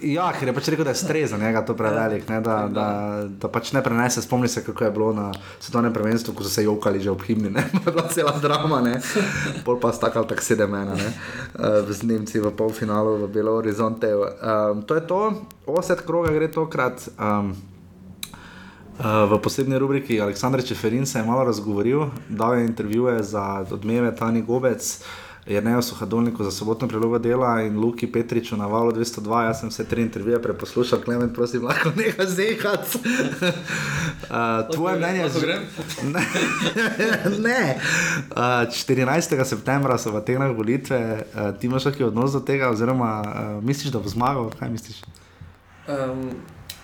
Ja, ker je pač rekel, da je stres za njega to prevelik, ne, da, da, da pač ne prenese. Spomni se, kako je bilo na svetovnem prvenstvu, ko so se jokali že ob himni, ne, je bila cela drama, ne, pol pa stakal tak sedem ena, ne, eh, z Nemci v polfinalu v Belo Horizonte. Um, to je to, osed kroga gre tokrat. Um, v posebni rubriki Aleksandr Čeferin se je malo razgovoril, dal je intervjuje za odmeve Tani Gobec, Jrnejo Suhadolniku za sobotno prilogo dela in Luki Petriču na valu 202. Jaz sem vse tri intervjuje preposlušal, Klemen, prosim, lahko nekaj zehati. uh, tvoje mnenje Lahko grem? Ne, ne. Uh, 14. septembra so v Atenah volitve, uh, ti imaš kakšen odnos do tega, oziroma uh, misliš, da bo zmagal? Kaj misliš? Um,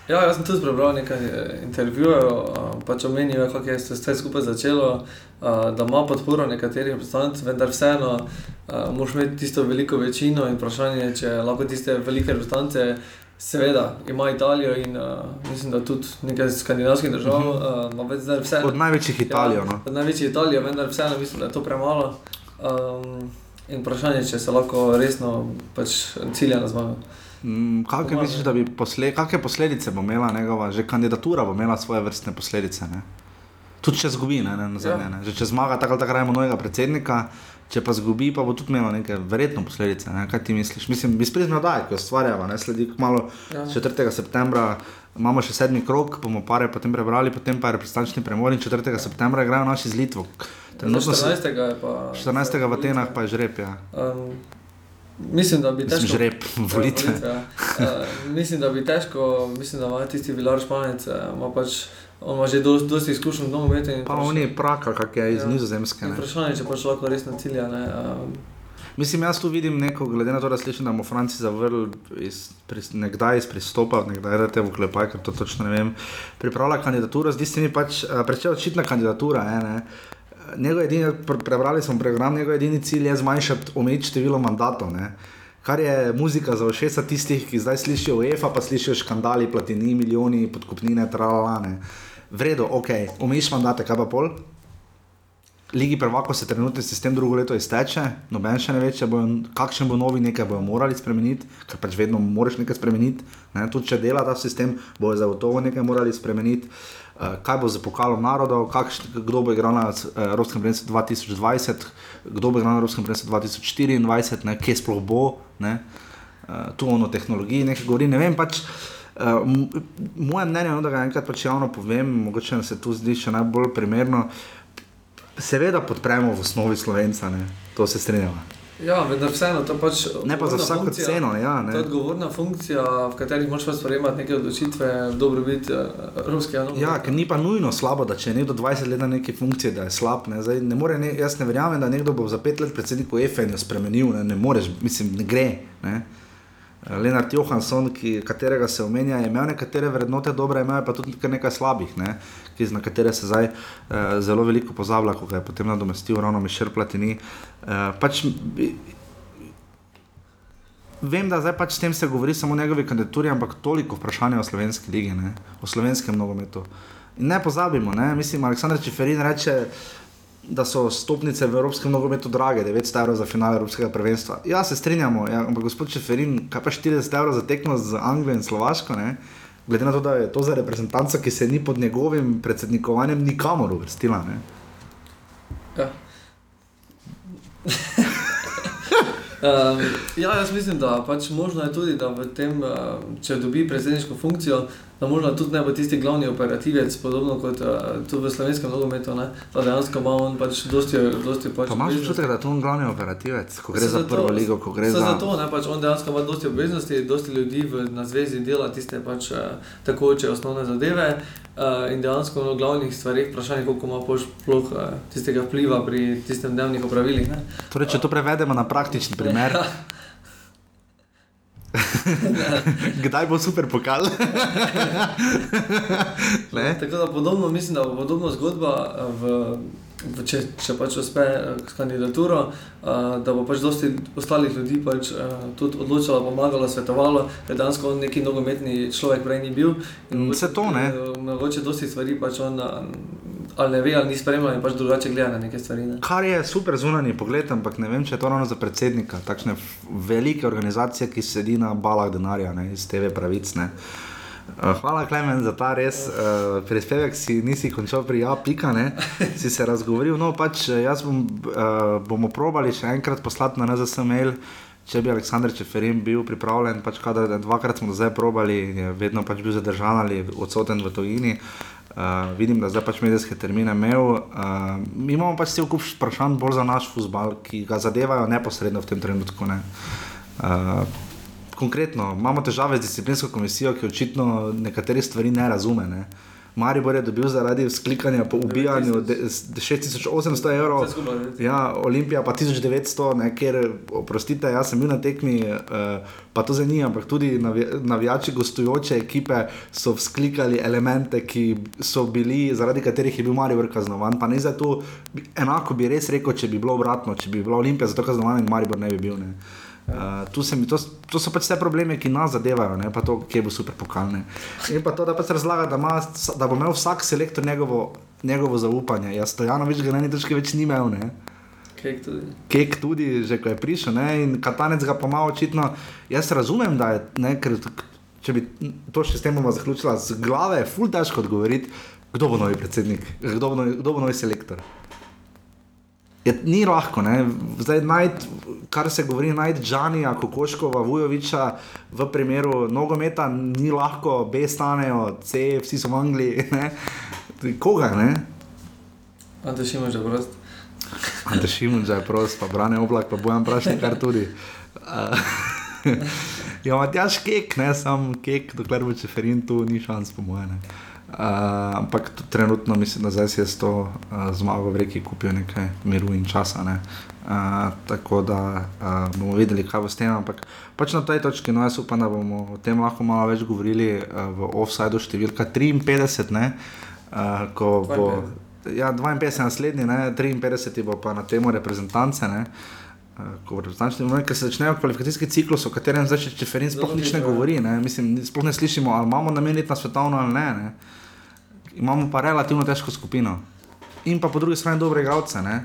ja, jaz sem tudi prebral nekaj eh, intervjujev, uh, pač omenijo, kako je se vse skupaj začelo, uh, da ima podporo nekaterih predstavnikov, vendar vseeno uh, moraš imeti tisto veliko večino in vprašanje, če lahko tiste velike reprezentance. Seveda ima Italijo in uh, mislim, da tudi nekaj skandinavskih držav, uh, ima več zdaj vseeno. Od največjih Italijo. No. Od največje Italije, vendar vseeno mislim, da je to premalo. Um, in vprašanje, če se lahko resno pač cilja na zmago. Mm, Kakšne misliš, da bi posle, kakšne posledice bo imela njegova, že kandidatura bo imela svoje vrstne posledice? Ne? Tudi če zgubi, ne, ne, Ja. ne. Že če zmaga, tako ali tako imamo novega predsednika, če pa zgubi, pa bo tudi imela neke verjetno posledice. Ne? Kaj ti misliš? Mislim, bi sprizno daj, ko ustvarjava, ne sledi malo Ja. 4. septembra. Imamo še sedmi krok, bomo pare potem prebrali, potem pa je reprezentančni premor in 4. septembra igrajo naši z Litvo. Trenutno so 14. je pa. 14. v Atenah pa je žreb. Ja. Um, mislim, da bi težko. žreb, volitve. Ja, volitve, ja. Uh, mislim, da bi težko, mislim, da ima tisti Vilar Španec, eh, ima pač On ima že dosti, dosti izkušenj v nogometu. Pa vpraš- on je prak, ali kak je iz Ja. Nizozemske. Ne. Vprašanje, če pač lahko res na cilja. Ne, um, Mislim, jaz tu vidim neko, glede na to, da slišim, da bomo Franci zavrli iz, pris, nekdaj iz pristopa, nekdaj da te v klepaj, ker to točno ne vem, pripravlja kandidaturo, zdi se mi pač uh, precej očitna kandidatura. Je, ne. Njegov edini, pre, prebrali smo program, njegov edini cilj je zmanjšati, omejiti število mandatov. Ne. Kar je muzika za všesa tistih, ki zdaj slišijo UEFA, pa slišijo škandali, platini, milijoni, podkupnine, tralalane. V redu, ok, omejiš mandate, kaj pa pol? Ligi prvako se trenutni sistem drugo leto izteče, noben še ne ve, kakšen bo novi, nekaj bojo morali spremeniti, ker pač vedno moraš nekaj spremeniti. Ne? Tudi če dela ta sistem, bojo zagotovo nekaj morali spremeniti. Kaj bo z pokalom narodov, kakš, kdo bo igral na Evropskem prvenstvu 2020, kdo bo igral na Evropskem prvenstvu 2024, ne? kje sploh bo, ne? uh, tu ono tehnologiji nekaj govori, ne vem pač. Uh, moje mnenje je, no, da ga enkrat pač javno povem, mogoče se tu zdi še najbolj primerno. Seveda podpremo v osnovi slovenca, ne? to se strinjamo. Ja, vendar vseeno to pač. Ne pa za vsako funkcija- ceno, ja, ne. To je odgovorna funkcija, v kateri moraš sprejemati neke odločitve v dobrobit eh, evropskega nogometa. Ja, ker ni pa nujno slabo, da če je nekdo 20 let na neki funkciji, da je slab. Ne? Zdaj, ne more, ne, jaz ne verjamem, da nekdo bo za pet let predsednik UEFA in jo spremenil, ne, ne moreš, mislim, ne gre. Ne? Eh, Lenart Johansson, ki, katerega se omenja, je imel nekatere vrednote dobre, imel pa tudi nekaj slabih, ne? ki, na katere se zdaj uh, zelo veliko pozablja, ko ga je potem nadomestil ravno Mišel Platini. Uh, pač, Vem, da zdaj pač s tem se govori samo o njegovi kandidaturi, ampak toliko vprašanja o slovenski ligi, ne? o slovenskem nogometu. In ne pozabimo, ne? mislim, Aleksandr Čeferin reče, da so stopnice v evropskem nogometu drage, 900 evrov za finale Evropskega prvenstva. Ja, se strinjamo, ja, ampak gospod Čeferin, kaj pa 40 evrov za tekmo z Anglijo in Slovaško, ne? glede na to, da je to za reprezentanco, ki se ni pod njegovim predsednikovanjem nikamor uvrstila. Ne? Ja. Um, ja, jaz mislim, da pač možno je tudi, da v tem, če dobi predsedniško funkcijo, da možno tudi ne bo tisti glavni operativec, podobno kot uh, tu v slovenskem nogometu, ne, da dejansko ima on pač dosti, dosti pač Pa imaš občutek, da je to on glavni operativec, ko gre za zato- prvo ligo, ko gre saj za. Zato, ne, pač on dejansko ima dosti obveznosti, dosti ljudi v, na zvezi dela tiste pač uh, takoče osnovne zadeve uh, in dejansko na glavnih stvarih vprašanje, koliko ima sploh uh, tistega vpliva pri tistem dnevnih opravilih. Ne. Torej, če to prevedemo na praktični primer. Kdaj bo super pokal? Tako da podobno mislim, da bo podobna zgodba eh, v, če, če pač uspe eh, s kandidaturo, uh, da bo pač dosti ostalih ljudi pač, uh, tudi odločalo, pomagalo, svetovalo, ker dejansko on neki nogometni človek prej ni bil. Mm, mogoče saj to, ne. eh, Mogoče dosti stvari pač on eh, ali ne ve, ali ni spremljal in pač drugače gleda na neke stvari. Ne. Kar je super zunanji pogled, ampak ne vem, če je to ravno za predsednika, takšne velike organizacije, ki sedi na balah denarja ne, iz TV pravic. Ne. Eh, Hvala, Klemen, za ta res uh, prispevek. Si nisi končal pri A, pika, ne? si se razgovoril. No, pač eh, jaz bom, uh, bomo probali še enkrat poslati na NZS mail, če bi Aleksandr Čeferin bil pripravljen. Pač, kadar, dvakrat smo zdaj probali, je vedno pač bil zadržan ali odsoten v tujini. Uh, vidim, da zdaj pač medijske termine imel. Uh, mi imamo pač cel kup vprašanj bolj za naš futbal, ki ga zadevajo neposredno v tem trenutku. Ne? Uh, konkretno, imamo težave z disciplinsko komisijo, ki očitno nekatere stvari ne razume. Ne? Maribor je dobil zaradi vzklikanja po ubijanju de- s- 6800 evrov. Ja, Olimpija pa 1900, ne, ker, oprostite, jaz sem bil na tekmi, uh, pa to ni, ampak tudi navi, navijači gostujoče ekipe so vzklikali elemente, ki so bili, zaradi katerih je bil Maribor kaznovan. Pa ne za to, enako bi res rekel, če bi bilo obratno, če bi bila Olimpija za to kaznovana in Maribor ne bi bil. Ne. Uh, tu se mi, to, to so pač vse probleme, ki nas zadevajo, ne pa to, kje bo super pokalne. In pa to, da pač razlaga, da, ima, da bo imel vsak selektor njegovo, njegovo zaupanje. Jaz Stojanovič ga na eni točki več ni imel. Ne. Kek tudi. Kek tudi, že ko je prišel, ne, in Katanec ga pa malo očitno. Jaz razumem, da je, ne, ker če bi to še s tem bomo zaključila, z glave je ful težko odgovoriti, kdo bo novi predsednik, kdo bo novi, kdo bo novi selektor. Je, ni lahko, ne. zdaj najti, kar se govori, najti Džanija, Kokoškova, Vujoviča v primeru nogometa, ni lahko, B stanejo, C, vsi so v Angliji. Ne. Koga, ne? Ante Šimo že prost. Ante Šimunča je prost, pa brane oblak, pa bojem prašnik kar tudi. Ja, Matjaš kek, ne, sam kek, dokler bo čeferin tu, ni šans po mojem. Uh, ampak trenutno mislim, da zdaj si je s to uh, zmago v reki kupil nekaj miru in časa. Ne? Uh, tako da uh, bomo videli, kaj bo s tem. Ampak pač na tej točki, no jaz upam, da bomo o tem lahko malo več govorili uh, v offsajdu številka 53, ne? Uh, ko bo. Ja, 52 naslednji, ne? 53 bo pa na temo reprezentance. Ne? Uh, ko reprezentančni moment, ker se začnejo kvalifikacijski ciklus, o katerem zdaj Čeferin sploh nič ne govori, ne? Mislim, sploh ne slišimo, ali imamo namen iti na svetovno ali ne. ne? Imamo pa relativno težko skupino. In pa po drugi strani dobre igralce. ne.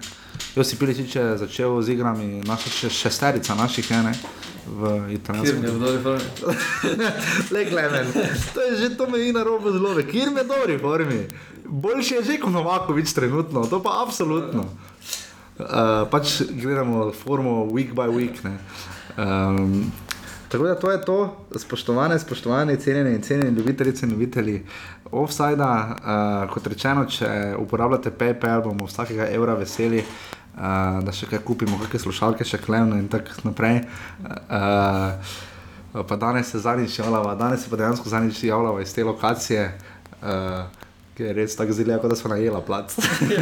Josip Piličič je začel z igrami, naša še šesterica naših je ne, v italijanskem. je v dobri formi. Le Klemen, to je že to meji na robu zelo, kjer me dobri formi. Boljši je že kot Novakovič trenutno, to pa absolutno. Uh, pač gledamo formo week by week. ne. Um, tako da to je to, spoštovane, spoštovane, cenjene in cenjeni ljubitelice in ljubitelji offsajda. Uh, kot rečeno, če uporabljate PayPal, bomo vsakega evra veseli. Uh, da še kaj kupimo, kakšne slušalke, še klemno in tako naprej. Uh, pa danes se zadnjič javljava, danes se pa dejansko zadnjič javljava iz te lokacije, uh, je res tako zelo, kot da smo najela plac.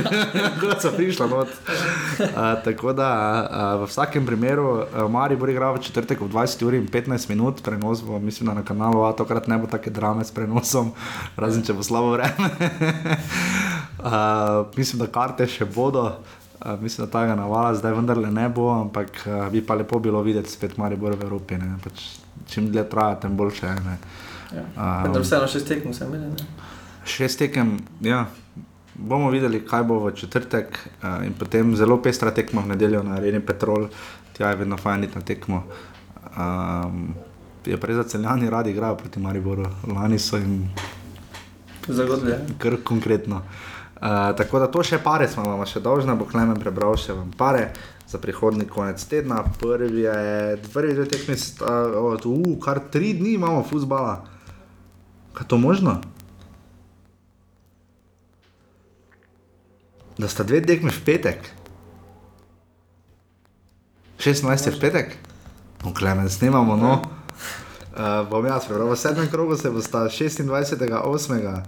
kot so prišla not. Uh, tako da uh, v vsakem primeru Mari bo igral v četrtek ob 20 uri in 15 minut, prenos bo, mislim, na kanalu, a tokrat ne bo take drame s prenosom, razen če bo slabo vreme. uh, mislim, da karte še bodo. Uh, mislim, da tega navala zdaj vendarle ne bo, ampak uh, bi pa lepo bilo videti spet Maribor v Evropi. ne. Pač, čim dlje traja, tem boljše. ne. Ja. Um, Vendar vseeno še stekmo se imeli. ne. Šest tekem, ja. Bomo videli, kaj bo v četrtek, uh, in potem zelo pestra tekma v nedeljo na Areni Petrol, tja je vedno fajn na tekmo. Um, je pa res, da celjani radi igrajo proti Mariboru, lani so jim Zagodli. ja. kar konkretno. Uh, tako da to še pare smo vam še dolžni, bo Klemen prebral še vam pare za prihodni konec tedna. Prvi je, prvi dve tekmi, od, uh, kar tri dni imamo fusbala. Kaj to možno? Da sta dve tekmi v petek. 16 je v petek? No, Klemen, snemamo, no. Uh, bom jaz prebral, v sedmem krogu se bo sta 26.8. Ja,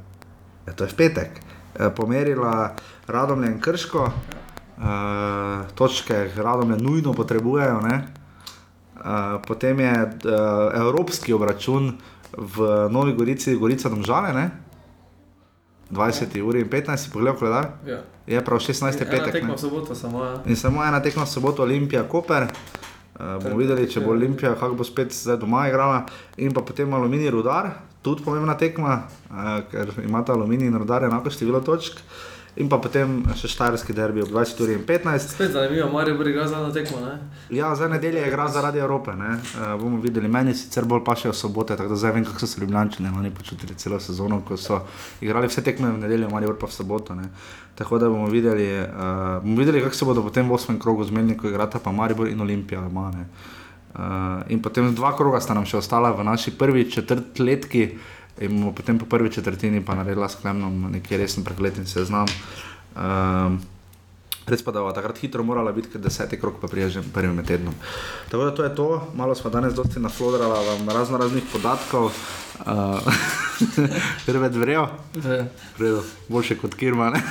to je v petek. eh, Pomerila Radomlje in Krško, uh, točke Radomlje nujno potrebujejo. Uh, potem je uh, evropski obračun v Novi Gorici, Gorica Domžale? 20 uri in 15, si pogledal koledar, Ja. je prav 16. Ena petek. tekma soboto samo. Ja. In samo ena tekma v soboto, Olimpija, Koper. Uh, bomo videli, če bo Olimpija, kako bo spet zdaj doma igrala, in pa potem Aluminij Rudar, tudi pomembna tekma, uh, ker imata Aluminij in Rudar enako število točk. In pa potem še Štajerski derbi ob 20 uri in 15. Spet zanimivo, Marijo bo igral zadnjo tekmo. Ne? Ja, za nedeljo je igral zaradi Evrope. Uh, bomo videli, meni sicer bolj pašejo sobote, tako da zdaj vem, kako so se Ljubljani oni počutili celo sezono, ko so igrali vse tekme v nedeljo, ali pa v soboto. Ne. Tako da bomo videli, uh, bomo videli kako se bodo potem v osmem krogu zmenili, ko igrata pa Maribor in Olimpija. doma, ne. Uh, in potem dva kroga sta nam še ostala v naši prvi četrtletki, in bomo potem po prvi četrtini pa naredila s Klemnom neki resen pregled in seznam. Um, Res pa da bo takrat hitro morala biti, ker deseti krok pa prije že prvim tednom. Tako da to je to, malo smo danes dosti naflodrali vam razno raznih podatkov. Uh, Hrvet vrejo, Ja. vrejo, boljše kot Kirma. Ne,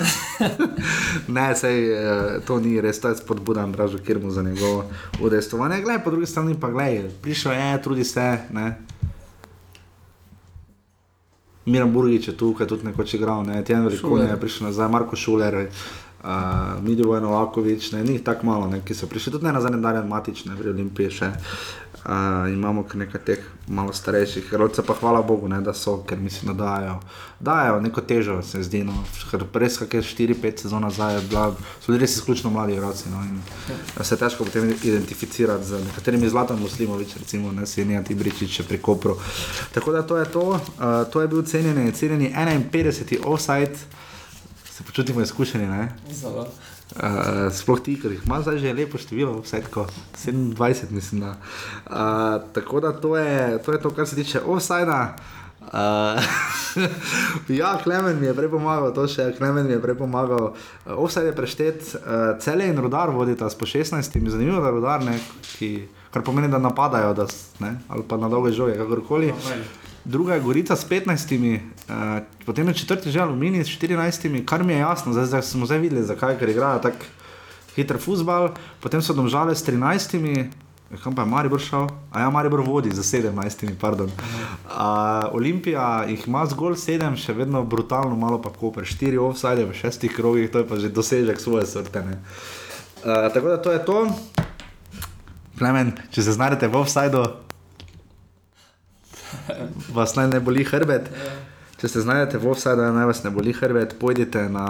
ne sej, uh, to ni res, to je spodbuda Andražu Kirmu za njegovo udejstvovanje. Glej, po drugi strani pa glej, prišel je, trudi se. Ne. Miran Burgič je tukaj tudi nekoč igral, ne, Tjen Šuler. je prišel nazaj, Marko Šuler, uh, Midivoj Novakovič, ne, njih tako malo, ne, ki so prišli, tudi ne na zadnje Darjan Matič, ne, pri Olimpiji še. Uh, imamo kar nekaj teh malo starejših, rodcev pa hvala Bogu, ne, da so, ker mislim, da dajo, dajo neko težo, se zdi. No. Res, kakšne 4-5 sezon nazaj bila, so bili res izključno mladi igralci. No, in se je težko potem identificirati z nekaterimi Zlatan Muslimovič, recimo, ne Senija Tibričič pri Kopru. Tako da to je to, uh, to je bil cenjeni, cenjeni 51. offside, se počutimo izkušeni, ne? Zelo. Uh, sploh ti, ker jih ima zdaj že lepo število, vse tako 27, mislim. Da. Uh, tako da to je, to je to, kar se tiče offsajda. Uh, ja, Klemen mi je prej pomagal, to še Klemen mi je prej pomagal. Offside je preštet, uh, cele in rodar vodita s po 16, zanimivo, da rodar ne, ki, kar pomeni, da napadajo, da, ne, ali pa na dolge žoge, kakorkoli. Druga je Gorica s 15, uh, potem je četrti že Aluminij s 14, kar mi je jasno, zdaj, zdaj smo zdaj videli, zakaj, ker igrajo tako hiter futbal, potem so domžale s 13. Kam pa je Maribor šel? A ja, Maribor vodi za 17, pardon. Uh, Olimpija jih ima zgolj 7, še vedno brutalno, malo pa koper, 4 offside v šestih krogih, to je pa že dosežek svoje sorte. ne. Uh, tako da to je to. Plemen, če se znajdete v offsajdu, vas naj ne boli hrbet. Če se znajdete v offsajdu, naj vas ne boli hrbet, pojdite na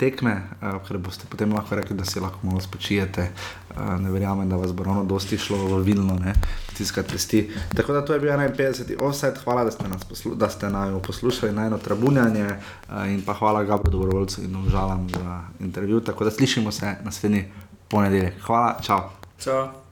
tekme, uh, ker boste potem lahko rekli, da si lahko malo spočijete. Uh, ne verjamem, da vas bo ravno dosti šlo v vilno, ne, tiskati pesti. Tako da to je bil 51. offside, hvala, da ste nas poslu da ste poslušali na eno trabunjanje uh, in pa hvala Gabru Dobrovoljcu in obžalam za intervju. Tako da slišimo se naslednji ponedeljek. Hvala, čau. Čau.